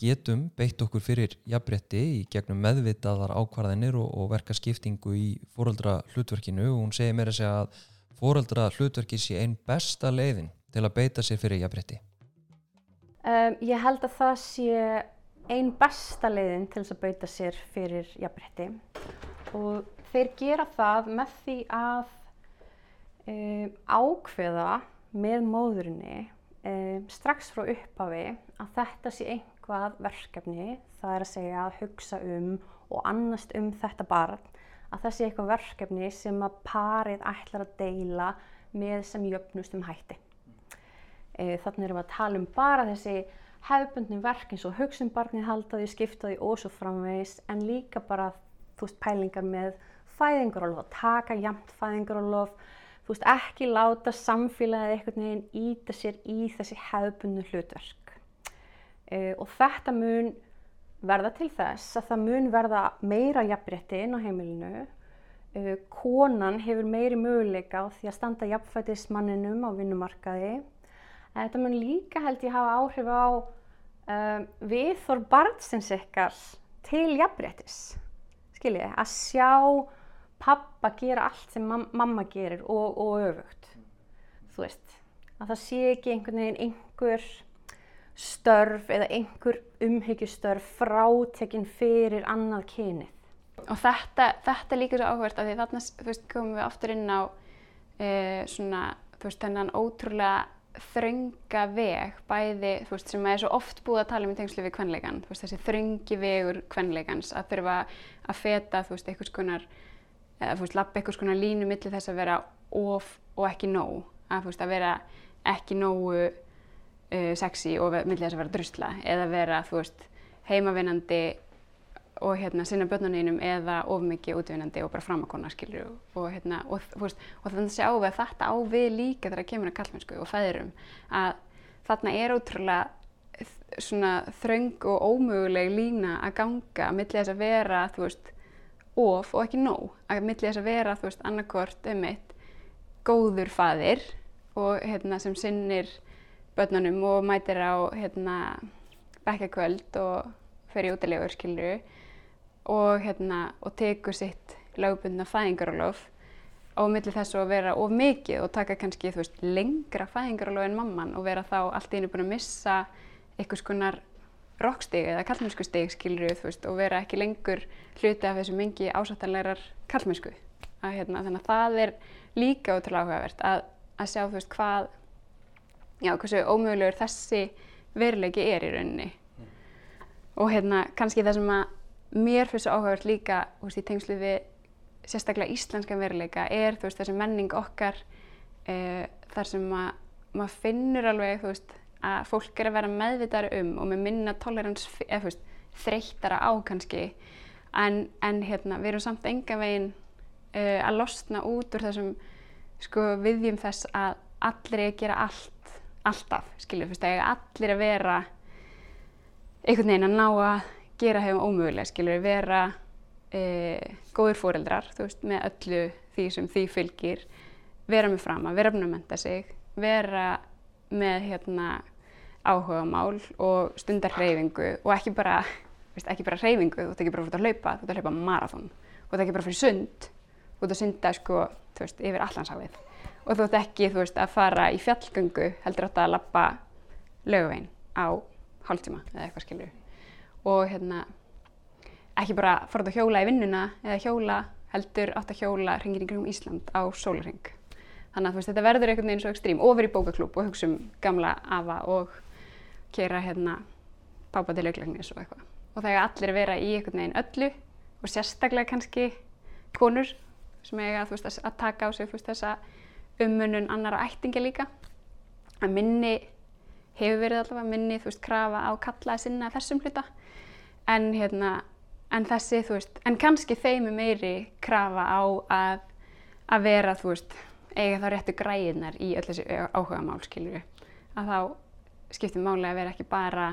getum beitt okkur fyrir jafnbretti í gegnum meðvitaðar ákvarðinir og, og verka skiptingu í fóröldra hlutverkinu og hún segir mér að segja að fóröldra hlutverki sé einn besta leiðin til að beita sér fyrir jafnbretti. Um, ég held að það sé einn besta leiðin til að beita sér fyrir jafnbretti og þeir gera það með því að um, ákveða með móðurinni um, strax frá upphafi að þetta sé einn eitthvað verkefni, það er að segja að hugsa um og annast um þetta barn, að það sé eitthvað verkefni sem að parið ætlar að deila með sem jöfnustum hætti. E, þannig erum við að tala um bara þessi hefðbundin verk eins og hugsun barnið haldaði, skiptaði og svo framvegis en líka bara þú veist pælingar með fæðingarólof, að taka jæmt fæðingarólof, þú veist ekki láta samfélagið eitthvað neginn íta sér í þessi hefðbundin hlutverk og þetta mun verða til þess að það mun verða meira jafnrétti inn á heimilinu. Uh, konan hefur meiri möguleika á því að standa jafnfætis manninum á vinnumarkaði. En þetta mun líka held ég hafa áhrif á uh, viðþór barnsins ykkar til jafnréttis. Skiljið, að sjá pappa gera allt sem mam mamma gerir og, og öfugt. Þú veist, að það sé ekki einhvern veginn einhver störf eða einhver umhyggjustörf frátekinn fyrir annað kynið. Og þetta, þetta líka svo áhverst að því þarna veist, komum við aftur inn á e, svona, veist, þennan ótrúlega þrönga veg bæði, veist, sem er svo oft búið að tala um í tengslu við kvenleikan, þessi þröngi vegur kvenleikans að þurfa að feta, þú veist, einhvers konar, eða, lappa einhvers konar línu millir þess að vera of og ekki nóg, að, að vera ekki nógu uh, sexy og millið þess að vera drusla eða vera, þú veist, heimavinnandi og hérna sinna börnunum eða ofmikið útvinnandi og bara framakonna, skilju, og hérna, og þú veist, og þannig að sjá við að þetta á við líka þegar það kemur að kallmennsku og fæðurum, að þarna er ótrúlega svona þröng og ómöguleg lína að ganga að millið þess að vera, þú veist, of og ekki nóg, að millið þess að vera, þú veist, annarkort um eitt góður faðir og hérna sem sinnir börnunum og mætir á hérna, bekkakvöld og fer í útilegur skiluru og, hérna, og tekur sitt lögbundna fæðingarólof og millir þess að vera of mikið og taka kannski veist, lengra fæðingarólof en mamman og vera þá allt í henni búin að missa einhvers konar rockstig eða kallmennskustig skiluru og vera ekki lengur hluti af þessu mingi ásattanlegar kallmennsku. Hérna, þannig að það er líka ótrúlega áhugavert að, að sjá veist, hvað já, hversu ómögulegur þessi veruleiki er í rauninni. Mm. Og hérna, kannski það sem að mér finnst svo áhugavert líka, veist, í tengslu við sérstaklega íslenskan veruleika er, veist, þessi menning okkar e, þar sem að maður finnur alveg, veist, að fólk er að vera meðvitaðar um og með minna tolerans, eða þú veist, þreyttara á kannski en, en hérna, við erum samt enga veginn uh, að losna út úr þessum sko, viðjum þess að allir er að gera allt, alltaf, skilju, fyrst að allir að vera einhvern veginn að ná að gera hefum ómögulega, skilju, vera uh, góður fóreldrar, þú veist, með öllu því sem því fylgir, vera með frama, vera að menta sig, vera með hérna áhuga mál og stundar hreyfingu og ekki bara, veist, ekki bara hreyfingu, þú ert ekki bara fyrir að hlaupa, þú ert að hlaupa marathón, þú ert ekki bara fyrir sund, þú ert að synda sko, þú veist, yfir allansáfið og þú ert ekki, þú veist, að fara í fjallgöngu heldur átt að lappa löguvegin á hálftíma eða eitthvað skilur og hérna ekki bara fara út að hjóla í vinnuna eða hjóla heldur átt að hjóla hringir í kringum Ísland á sólarhing þannig að veist, þetta verður einhvern veginn svo ekstrím verið í bókaklúb og hugsa um gamla afa og kera hérna pápa til auklæknis og eitthvað. Og það er allir að vera í einhvern veginn öllu og sérstaklega kannski konur sem eiga veist, að taka á sig þessa ummunun annara ættinga líka. Að minni hefur verið allavega minni þú veist krafa á kalla að sinna þessum hluta. En hérna en þessi þú veist en kannski þeim er meiri krafa á að að vera þú veist eiga þá réttu græðinar í öll þessi áhuga mál skilur að þá skiptir máli að vera ekki bara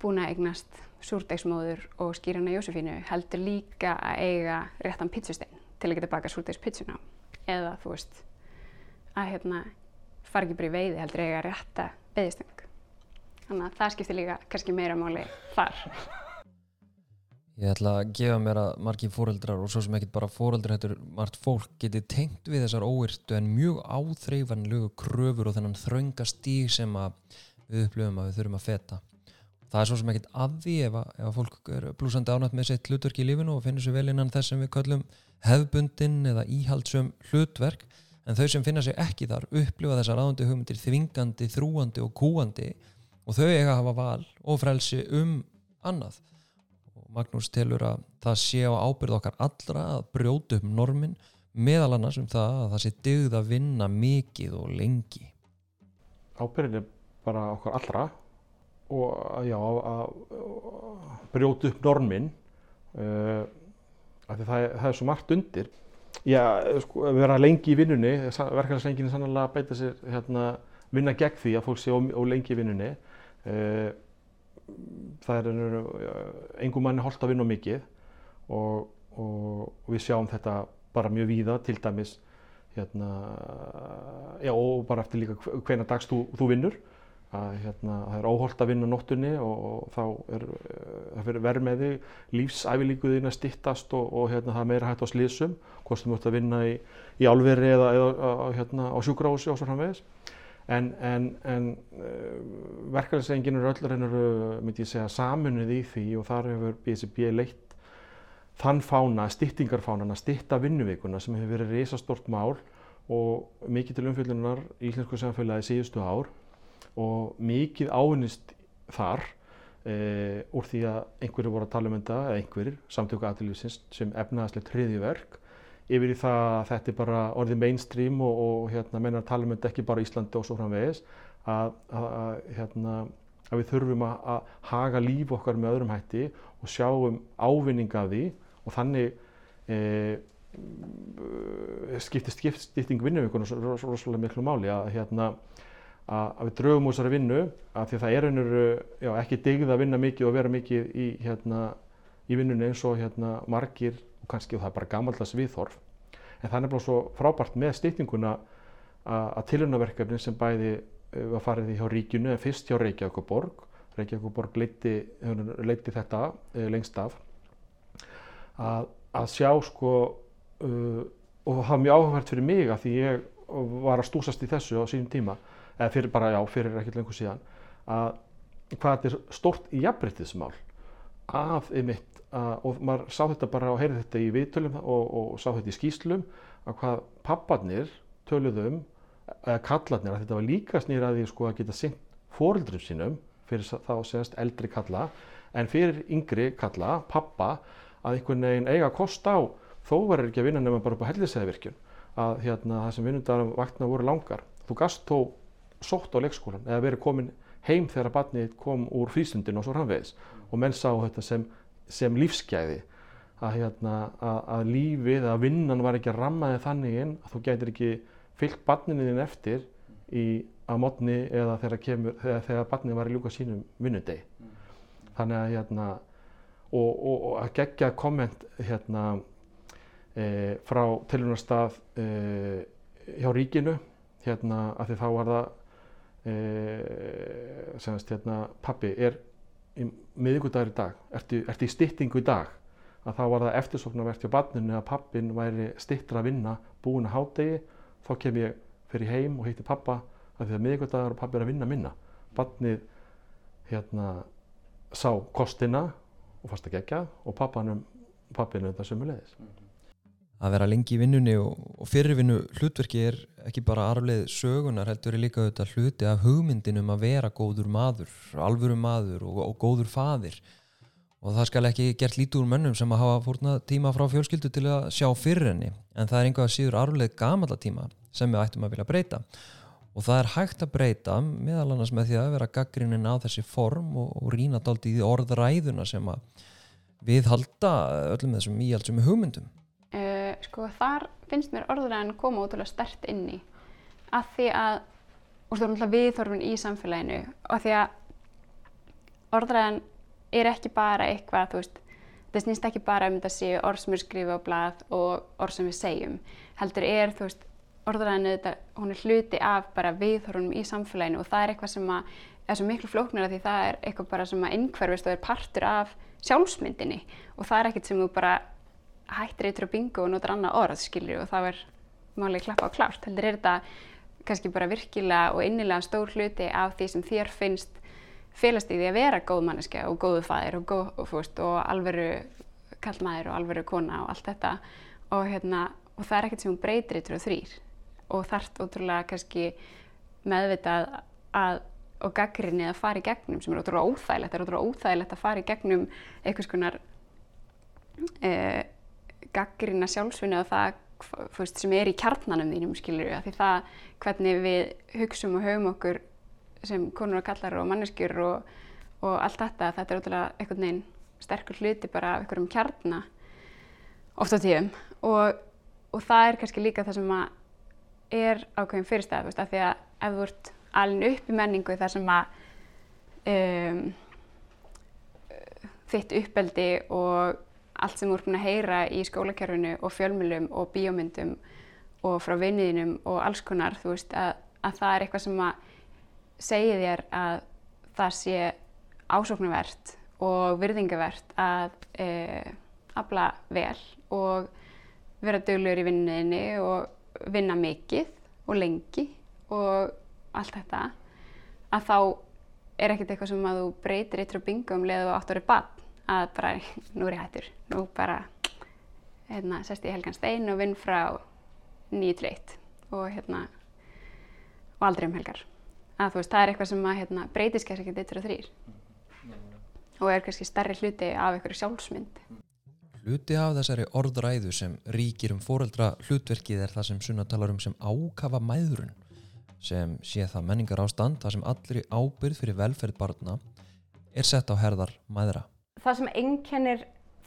búin að eignast súrdegsmóður og skýrana Jósefínu heldur líka að eiga réttan pizzustein til að geta baka súrdegspizzuna eða þú veist að hérna fara ekki bara í veiði heldur eiga rétta veiðistöng þannig að það skiptir líka kannski meira máli þar Ég ætla að gefa mér að margir fóreldrar og svo sem ekkert bara fóreldrar hættur margt fólk geti tengt við þessar óyrtu en mjög áþreifanlegu kröfur og þennan þrönga stíg sem við upplöfum að við þurfum að feta. Það er svo sem ekkert að því ef að, ef að fólk er blúsandi ánætt með sitt hlutverk í lífinu og finnur sér vel innan þess sem við kallum hefbundin eða íhaldsum hlutverk en þau sem finna sér ekki þar upplifa þessar áðundi hugmyndir þvingandi, þrúandi og kúandi og þau eiga að hafa val og frelsi um annað Magnús telur að það sé á ábyrð okkar allra að brjóta upp normin meðal annars um það að það sé dögð að vinna mikið og lengi. Ábyrðin er bara okkar allra og já, að brjóta upp normin uh, af því það það er svo margt undir. Já, sko, vera lengi í vinnunni, verkefæðarslengin er sannlega að beita sér hérna, vinna gegn því að fólk sé ó lengi í vinnunni. Uh, það er engum manni holdt að vinna mikið og, og við sjáum þetta bara mjög víða til dæmis hérna, já, og bara eftir líka hvena dags þú, þú vinnur að hérna, það er óholdt að vinna nóttunni og, og þá er það fyrir þig lífsæfilíkuðin að stittast og hérna, það er meira hægt á slísum hvort þú mútt að vinna í, í álveri eða, eða hérna, á sjúkrási og svo framvegis. En, en, en uh, verkefæliðsengin eru öllur hennur, myndi ég segja, saminuð í því og þar hefur BSB leitt þann fána, styttingarfánan að stytta vinnuvíkuna sem hefur verið reysastort mál og mikið til umfjöldunar í Íslensku samfélagi síðustu ár og mikið ávinnist þar e, úr því að einhverju voru að tala um þetta, eða einhverjir, samtöku aðlýfsins sem efnaðaslegt hriðiverk yfir í það að þetta er bara orðið mainstream og, og hérna, mennar tala um þetta ekki bara í Íslandi og svo framvegis að, að, að, hérna, að við þurfum að haga líf okkar með öðrum hætti og sjáum ávinninga því og þannig e, skiptist skipting vinnuvíkunar svo rosalega miklu máli að hérna að við draugum úr þessari vinnu að því að það er einhver, já, ekki digð að vinna mikið og vera mikið í, hérna, í vinnunni eins og hérna, margir og kannski og það er bara gammaldags viðhorf. En það er nefnilega svo frábært með stýttinguna að tilhörnaverkefni sem bæði eh, var farið í hjá ríkinu en fyrst hjá Reykjavík borg Reykjavík borg leiti, leiti þetta eh, lengst af. Að, að sjá sko uh, og það var mjög áhugavert fyrir mig að því ég var að stúsast í þessu á sínum tíma eða fyrir bara já, fyrir ekkert lengur síðan að hvað þetta er stort jafnbryttismál að einmitt og maður sá þetta bara og heyrði þetta í viðtölum og, og sá þetta í skýslum að hvað papparnir töluðum eða kallarnir að þetta var líka snýraði sko að geta syngt fórildrum sínum fyrir þá segast eldri kalla en fyrir yngri kalla, pappa að einhvern veginn eiga að kosta á þó verður ekki að vinna nefnum bara upp á hellisæðvirkjun að hérna það sem vinnundarum vakna voru langar. Þú gast þó sótt á leikskólan eða verið komin heim þegar barnið kom úr frístundin og svo framvegis og menn sá þetta sem sem lífsgæði að, hérna, að, að lífið, að vinnan var ekki að rammaði þannig inn að þú gætir ekki fyllt barninu þín eftir í að modni eða þegar, kemur, þegar, þegar barnið var í ljúka sínum vinnudegi. Þannig að hérna, og, og, og að gegja komment hérna, e, frá tilhörnarstað e, hjá ríkinu, hérna, að því þá var það, e, semast, hérna, pappi er miðugudagur í dag, ertu, ertu í styttingu í dag, að þá var það eftirsóknarvert hjá barninu að pappin væri stittra að vinna, búin að hádegi, þá kem ég fyrir heim og hitti pappa að því að miðugudagur og pappi er að vinna minna. Barnið hérna sá kostina og fast að gegja og pappanum, pappinu þetta sömulegis. Að vera lengi í vinnunni og, og fyrirvinnu hlutverki er ekki bara arfleð sögunar heldur er líka auðvitað hluti af hugmyndinum að vera góður maður, alvöru maður og, og góður faðir. Og það skal ekki gert lítið úr mönnum sem að hafa fórna tíma frá fjölskyldu til að sjá fyrir henni. En það er einhvað síður arfleð gamalla tíma sem við ættum að vilja breyta. Og það er hægt að breyta meðal annars með því að vera gaggrinnin á þessi form og, og rína dalt í orðræðuna sem að við halda öllum þessum íhaldsum hugmyndum sko þar finnst mér orðuræðan koma ótrúlega stert inn í. Að því að og þú erum alltaf viðþorfin í samfélaginu og því að orðuræðan er ekki bara eitthvað þú veist, það snýst ekki bara um þetta séu orð sem er skrifið á blað og orð sem við segjum, heldur er þú veist, orðuræðan þetta, hún er hluti af bara viðþorfinum í samfélaginu og það er eitthvað sem að er svo miklu flóknara því það er eitthvað bara sem að innhverfist og er partur af sjálfsmyndinni og það er ekkert sem þú bara hættir eitthvað bingo og notar annað orð skilur og þá er málið klappa á klárt. Heldur er þetta kannski bara virkilega og innilega stór hluti af því sem þér finnst félast í því að vera góð manneska og góðu fæðir og, góð, og, fúst, og alveru kallmaður og alveru kona og allt þetta. Og, hérna, og það er ekkert sem hún breytir eitthvað þrýr og þarft ótrúlega kannski meðvitað að og gaggrinni að fara í gegnum sem er ótrúlega óþægilegt, það er ótrúlega óþægilegt að fara í gegnum einhvers konar eh, gaggrina sjálfsvinni og það veist, sem er í kjarnanum þínum skilur við, því það hvernig við hugsum og höfum okkur sem konur og kallar og manneskjur og, og allt þetta, þetta er ótrúlega einhvern veginn sterkur hluti bara af einhverjum kjarna oft á tíum og, og það er kannski líka það sem að er ákveðin fyrirstæð, af því að ef þú ert alveg upp í menningu þar sem að um, þitt uppeldi og allt sem þú ert búin að heyra í skólakerfinu og fjölmjölum og bíómyndum og frá vinniðinum og alls konar, þú veist, að, að það er eitthvað sem að segja þér að það sé ásóknarvert og virðingavert að e, afla vel og vera döglegur í vinniðinni og vinna mikið og lengi og allt þetta að þá er ekkert eitthvað sem að þú breytir eitthvað bingo um leðu og átt árið bann að bara, nú er ég hættur. Nú bara hérna, sest ég helgan stein og vinn frá nýju treitt og hérna og aldrei um helgar. Að þú veist, það er eitthvað sem að hérna, breytist kannski ekki eitthvað þrýr og er kannski starri hluti af einhverju sjálfsmynd. Hluti af þessari orðræðu sem ríkir um fóreldra hlutverkið er það sem Sunna talar um sem ákafa mæðurinn sem sé það menningar ástand það sem allri ábyrð fyrir velferð barna er sett á herðar mæðra. Það sem einkennir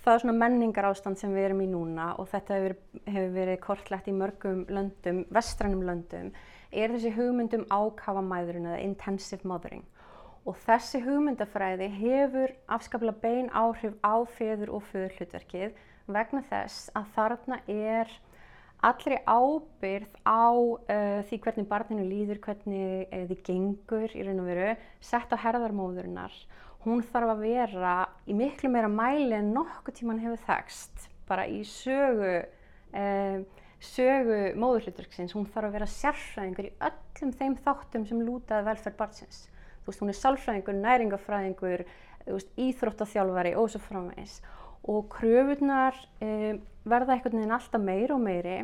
það svona menningar ástand sem við erum í núna og þetta hefur, hefur verið kortlegt í mörgum löndum, vestrænum löndum, er þessi hugmyndum ákafa mæðurinn eða intensive mothering. Og þessi hugmyndafræði hefur afskaplega bein áhrif á feður og föður hlutverkið vegna þess að þarna er allri ábyrð á uh, því hvernig barninu líður, hvernig uh, þið gengur í raun og veru, sett á herðarmóðurinnar. Hún þarf að vera í miklu meira mæli en nokkuð tíman hefur þekst, bara í sögu, uh, sögu móðurhlutverksins. Hún þarf að vera sérfræðingur í öllum þeim þáttum sem lútaði velferð barnsins. Þú veist, hún er sálfræðingur, næringafræðingur, íþróttaþjálfari og svo framvegis og kröfunar um, verða einhvern veginn alltaf meiri og meiri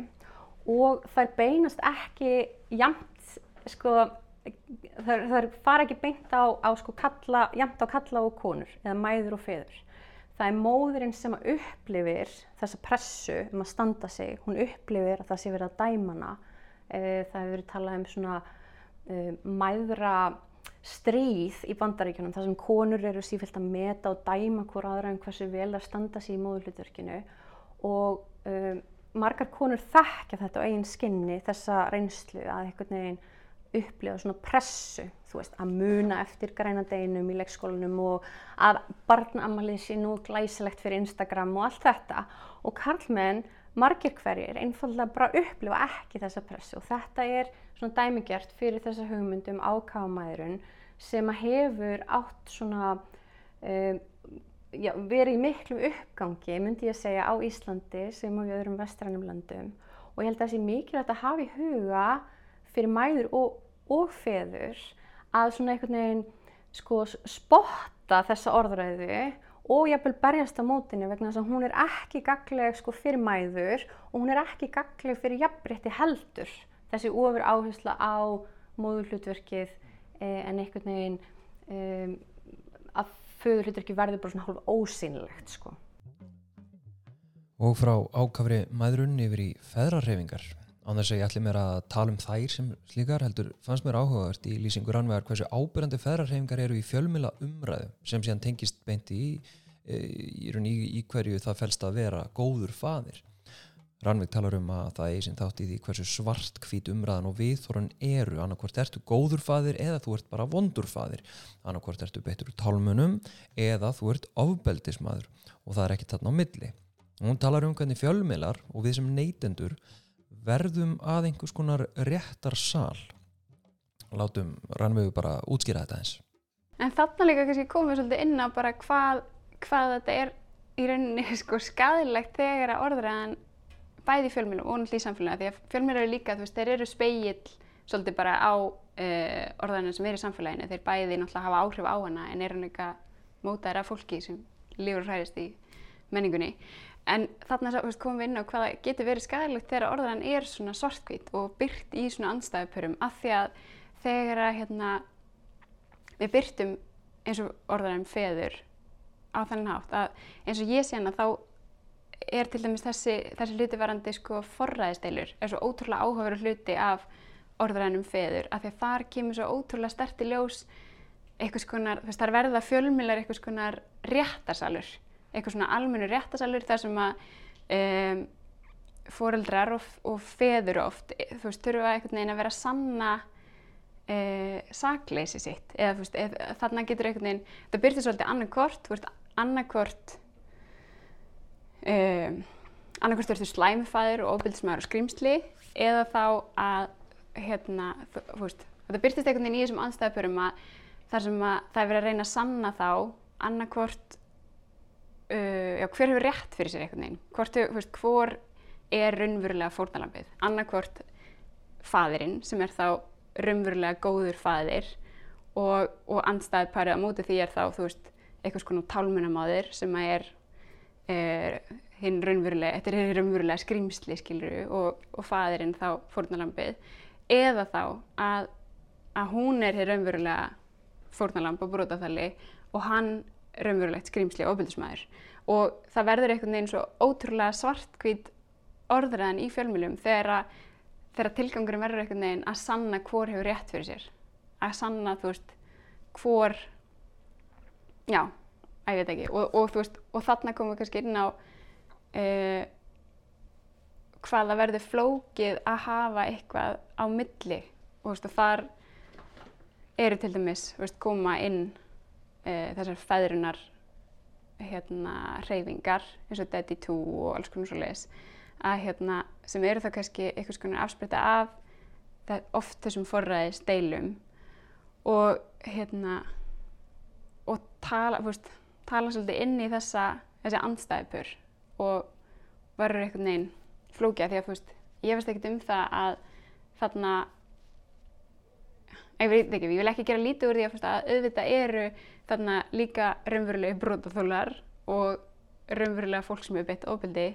og þær beinast ekki jamt, sko, þær, þær fara ekki beint á, á sko, kalla, jamt á kalla og konur eða mæður og feður. Það er móðurinn sem upplifir þessa pressu um að standa sig, hún upplifir að það sé verið að dæmana. Það hefur verið talað um svona uh, mæðra stríð í bandaríkjunum þar sem konur eru sífælt að meta og dæma hver aðra um hversu vel að standa sér í móðurhlutverkinu og um, margar konur þekkja þetta á eigin skinni þessa reynslu að einhvern veginn upplifa svona pressu, þú veist, að muna eftir grænadeginum í leikskólanum og að barnamalið sé nú glæsilegt fyrir Instagram og allt þetta. Og karlmenn, margir hverjir einfallega bara upplifa ekki þessa pressu. Og þetta er svona dæmigjert fyrir þessa hugmyndum ákámaðurinn sem að hefur átt svona um, já, verið í miklu uppgangi myndi ég að segja á Íslandi sem á öðrum vestrænum landum og ég held að það sé mikilvægt að hafa í huga fyrir mæður og, og feður að svona einhvern veginn sko spotta þessa orðræðu og jafnvel berjast á mótinu vegna þess að hún er ekki gagleg sko fyrir mæður og hún er ekki gagleg fyrir jafnbreytti heldur þessi ofur áhersla á móðurhlutverkið eh, en einhvern veginn um, að föðurhlutverkið verður bara svona hálf ósýnilegt sko. Og frá ákafri maðurinn yfir í feðrarhefingar án þess að ég ætli mér að tala um þær sem slíkar heldur fannst mér áhugavert í lýsingur anvegar hversu ábyrjandi feðrarhefingar eru í fjölmjöla umræðu sem síðan tengist beint í, í, í, í hverju það fælst að vera góður faðir. Rannveig talar um að það er sín þátt í því hversu svart hvít umræðan og viðþorun eru. Annarkvort ertu góður faðir eða þú ert bara vondur faðir. Annarkvort ertu betur úr tálmunum eða þú ert ofbeldismadur og það er ekki þarna á milli. Hún talar um hvernig fjölmilar og við sem neytendur verðum að einhvers konar réttar sal látum Rannveigu bara útskýra þetta eins En þarna líka kannski komum við svolítið inn á bara hvað, hvað þetta er í rauninni sko skadilegt þegar að orðræðan bæði fjölmjölum og náttúrulega í samfélaginu því að fjölmjölar eru líka, þú veist, þeir eru speigill svolítið bara á uh, orðanir sem eru í samfélaginu, þeir bæði náttúrulega hafa áhrif á hana en eru líka mótaðir af fólki sem lífur hræðist í menningunni en þarna veist, komum við inn á hvaða getur verið skæðilegt þegar orðan er svona svartkvít og byrt í svona andstæðupörum af því að þegar að hérna, við byrtum eins og orðanum feður á þannig hátt að eins og ég sé hana þá er til dæmis þessi, þessi hluti varandi sko forræðisteilur er svo ótrúlega áhugaveru hluti af orðrænum feður af því að þar kemur svo ótrúlega sterti ljós eitthvað skonar, þú veist þar verða fjölmjölar eitthvað skonar réttarsalur eitthvað svona almennu réttarsalur þar sem að um, foreldrar og, og feður oft þú veist þurfa einhvern veginn að vera sanna uh, sakleysi sitt. Eða þú veist eð, þarna getur einhvern veginn það byrtir svolítið annarkort, þú veist annarkort um, annarkvæmst verður slæmifæður og ofbildismæður og skrýmsli eða þá að hérna, þú, þú veist, þetta byrtist einhvern veginn í þessum anstæðapurum að þar sem að það er verið að reyna að sanna þá annarkvort uh, já, hver hefur rétt fyrir sér einhvern veginn? Hvort, þú veist, hvor er raunverulega fórnalambið, annarkvort fadirinn sem er þá raunverulega góður fadir og, og andstæðparið á móti því er þá, þú veist, eitthvað svona tálmunamáður sem að er er hinn raunverulega, þetta er hinn raunverulega skrýmsli skiluru og, og fadirinn þá fórnalambið eða þá að, að hún er hinn raunverulega fórnalamb og brotaþalli og hann raunverulegt skrýmsli og ofbildismæður og það verður einhvern veginn svo ótrúlega svartkvít orðræðan í fjölmjölum þegar, þegar tilgangurinn verður einhvern veginn að sanna hvor hefur rétt fyrir sér. Að sanna þú veist hvor já að ég veit ekki. Og, og, veist, og þarna komum við kannski inn á uh, hvaða verður flókið að hafa eitthvað á milli. Og veist, þar eru til dæmis veist, koma inn uh, þessar feðrunar hérna hreyfingar eins og Daddy 2 og alls konar svo leiðis að hérna sem eru þá kannski eitthvað svona afsprita af oft þessum forræði steilum og hérna og tala, veist tala svolítið inn í þessa, þessi andstæðipur og verður einhvern veginn flókja því að veist, ég veist ekkert um það að þarna, ég veit ekki, ég vil ekki gera lítið úr því að, að auðvitað eru þarna líka raunverulegi brotaþólar og raunverulega fólk sem hefur beitt ofbeldi.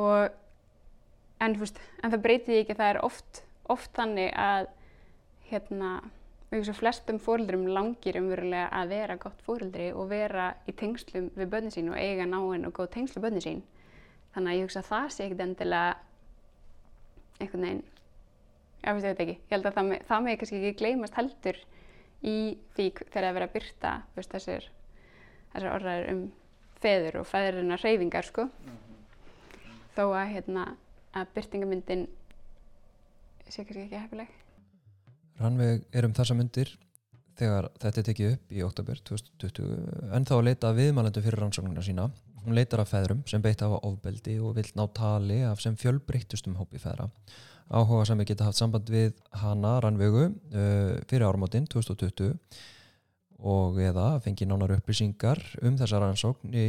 Og en, veist, en það breytir ekki að það er oft, oft þannig að hérna að flestum fóröldrum langir umverulega að vera gott fóröldri og vera í tengslum við börnin sín og eiga náinn og góð tengslu börnin sín. Þannig að ég hugsa að það sé ekkert endilega einhvern veginn ég þetta ekki, ég held að það, það með kannski ekki gleymast heldur í því þegar það er verið að byrta veist, þessir, þessir orðræður um feður og feðurina reyfingar sko. þó að, hérna, að byrtingamyndin sé kannski ekki hefileg. Rannveg er um þessa myndir þegar þetta er tekið upp í oktober 2020 en þá leita viðmælendu fyrir rannsóknuna sína hún leitar af feðrum sem beitt hafa ofbeldi og vill ná tali af sem fjölbreyttustum hópi feðra áhuga sem við geta haft samband við hana Rannvegu uh, fyrir ármátinn 2020 og eða fengi nánar upplýsingar um þessa rannsókn í,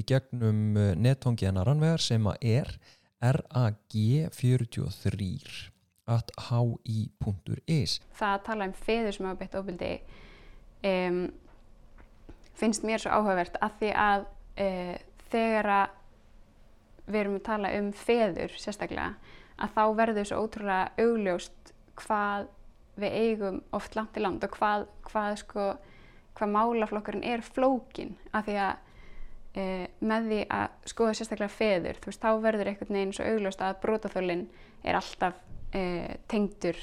í gegnum nettóngi hennar Rannvegar sem að er RAG43 at hi.is Það að tala um feður sem hafa beitt ofbeldi um, finnst mér svo áhugavert af því að uh, þegar að við erum að tala um feður sérstaklega að þá verður svo ótrúlega augljóst hvað við eigum oft langt í land og hvað, hvað, sko, hvað málaflokkurinn er flókin af því að e, með því að skoða sérstaklega feður veist, þá verður einhvern veginn svo augljóst að brotaþólinn er alltaf e, tengdur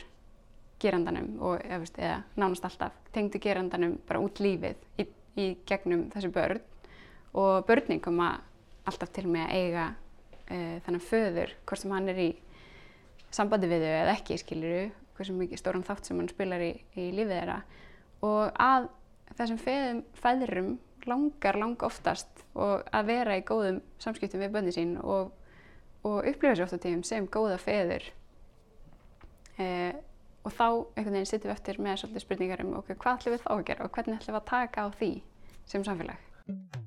gerandanum og, eða, veist, eða nánast alltaf tengdur gerandanum bara út lífið í, í gegnum þessi börn. Og börnin koma alltaf til með að eiga e, þannig föður hvort sem hann er í sambandi við þau eða ekki skiluru hversu mikið stóran þátt sem hann spilar í, í lífið þeirra. Og að þessum feðum, feðrum langar langa oftast og að vera í góðum samskiptum við bönni sín og, og upplifa sér ofta tíum sem góða feður eh, og þá einhvern veginn sittum við eftir með svolítið spurningar um okay, hvað ætlum við þá að gera og hvernig ætlum við að taka á því sem samfélag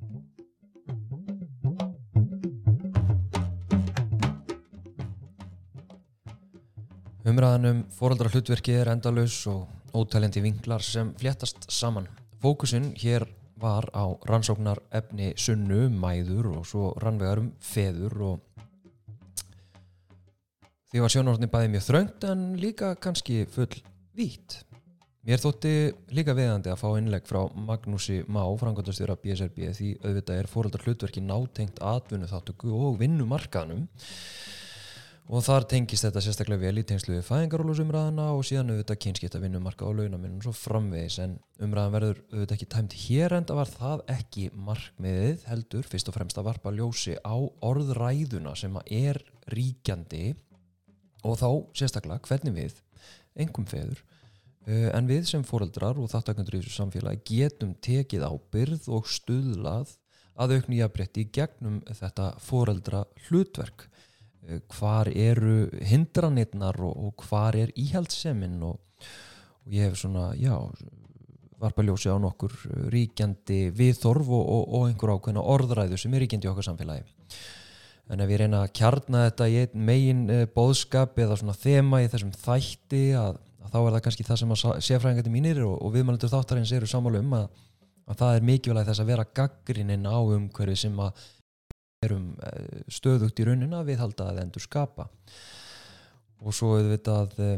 Umræðanum fóraldra hlutverki er endalus og ótælendi vinklar sem fléttast saman. Fókusin hér var á rannsóknar efni sunnu, mæður og svo rannvegar um feður og því var sjónarhóttni bæði mjög þröngt en líka kannski full vít. Mér þótti líka veðandi að fá innlegg frá Magnúsi Má, frangvöldastjóra BSRB því auðvitað er fóraldra hlutverki nátengt atvinnu þáttöku og vinnumarkaðnum og þar tengist þetta sérstaklega vel í tengslu við fæðingarólusumræðana og síðan auðvitað kynskipta vinnumarka og launaminn og svo framvegis. En umræðan verður auðvitað ekki tæmt hér en það var það ekki markmiðið heldur fyrst og fremst að varpa ljósi á orðræðuna sem er ríkjandi. Og þá sérstaklega hvernig við, engum feður en við sem fóreldrar og þáttakandur í þessu samfélagi getum tekið á byrð og stuðlað að aukni jafnbretti gegnum þetta fóreldra hlutverk hvar eru hindranirnar og, og hvar er íhaldseminn og, og ég hef svona, já varpa ljósi á nokkur ríkjandi viðþorf og, og einhver ákveðna orðræðu sem er ríkjandi í okkar samfélagi. En ef ég reyna að kjarna þetta í einn megin bóðskap eða svona þema í þessum þætti að, að þá er það kannski það sem að séfræðingandi mínir og viðmælendur þáttarins eru samálu um að, að það er mikilvægt þess að vera gaggrininn á umhverfi sem að erum eh, stöðugt í raunina við halda að endur skapa og svo auðvitað e,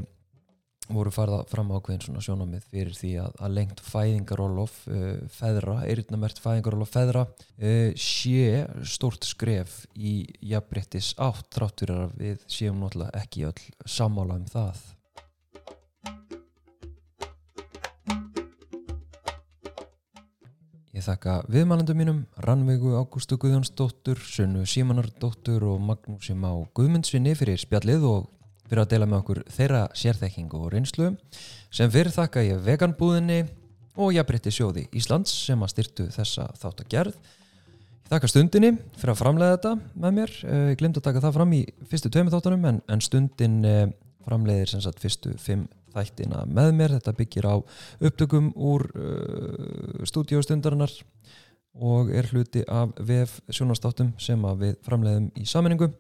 voru farða fram ákveðin svona sjónamið fyrir því að, að lengt fæðingarólof e, feðra, eirinnamert fæðingarólof feðra e, sé stort skref í jafnbrettis átt þráttur að við séum náttúrulega ekki öll samála um það Ég þakka viðmælandum mínum, Rannveigu Ágústu Guðjónsdóttur, Sunnu Símanardóttur og Magnúsi Má Guðmundsvinni fyrir spjallið og fyrir að dela með okkur þeirra sérþekkingu og reynslu sem fyrir þakka ég veganbúðinni og jafnbrytti sjóði Íslands sem að styrtu þessa þátt að gerð. Ég þakka stundinni fyrir að framlega þetta með mér, eh, ég glemt að taka það fram í fyrstu tveimu þáttunum en, en stundin eh, framleiðir sem sagt fyrstu fimm þættina með mér, þetta byggir á upptökum úr uh, stúdíostundarinnar og er hluti af VF sjónastáttum sem við framleiðum í sammenningu.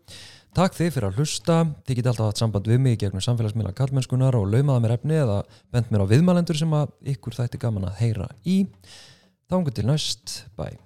Takk þið fyrir að hlusta, þið geti alltaf hatt samband við mig gegnum samfélagsmiðla kallmennskunar og laumaða mér efni eða bent mér á viðmælendur sem ykkur þætti gaman að heyra í. Þá engur til næst, bye.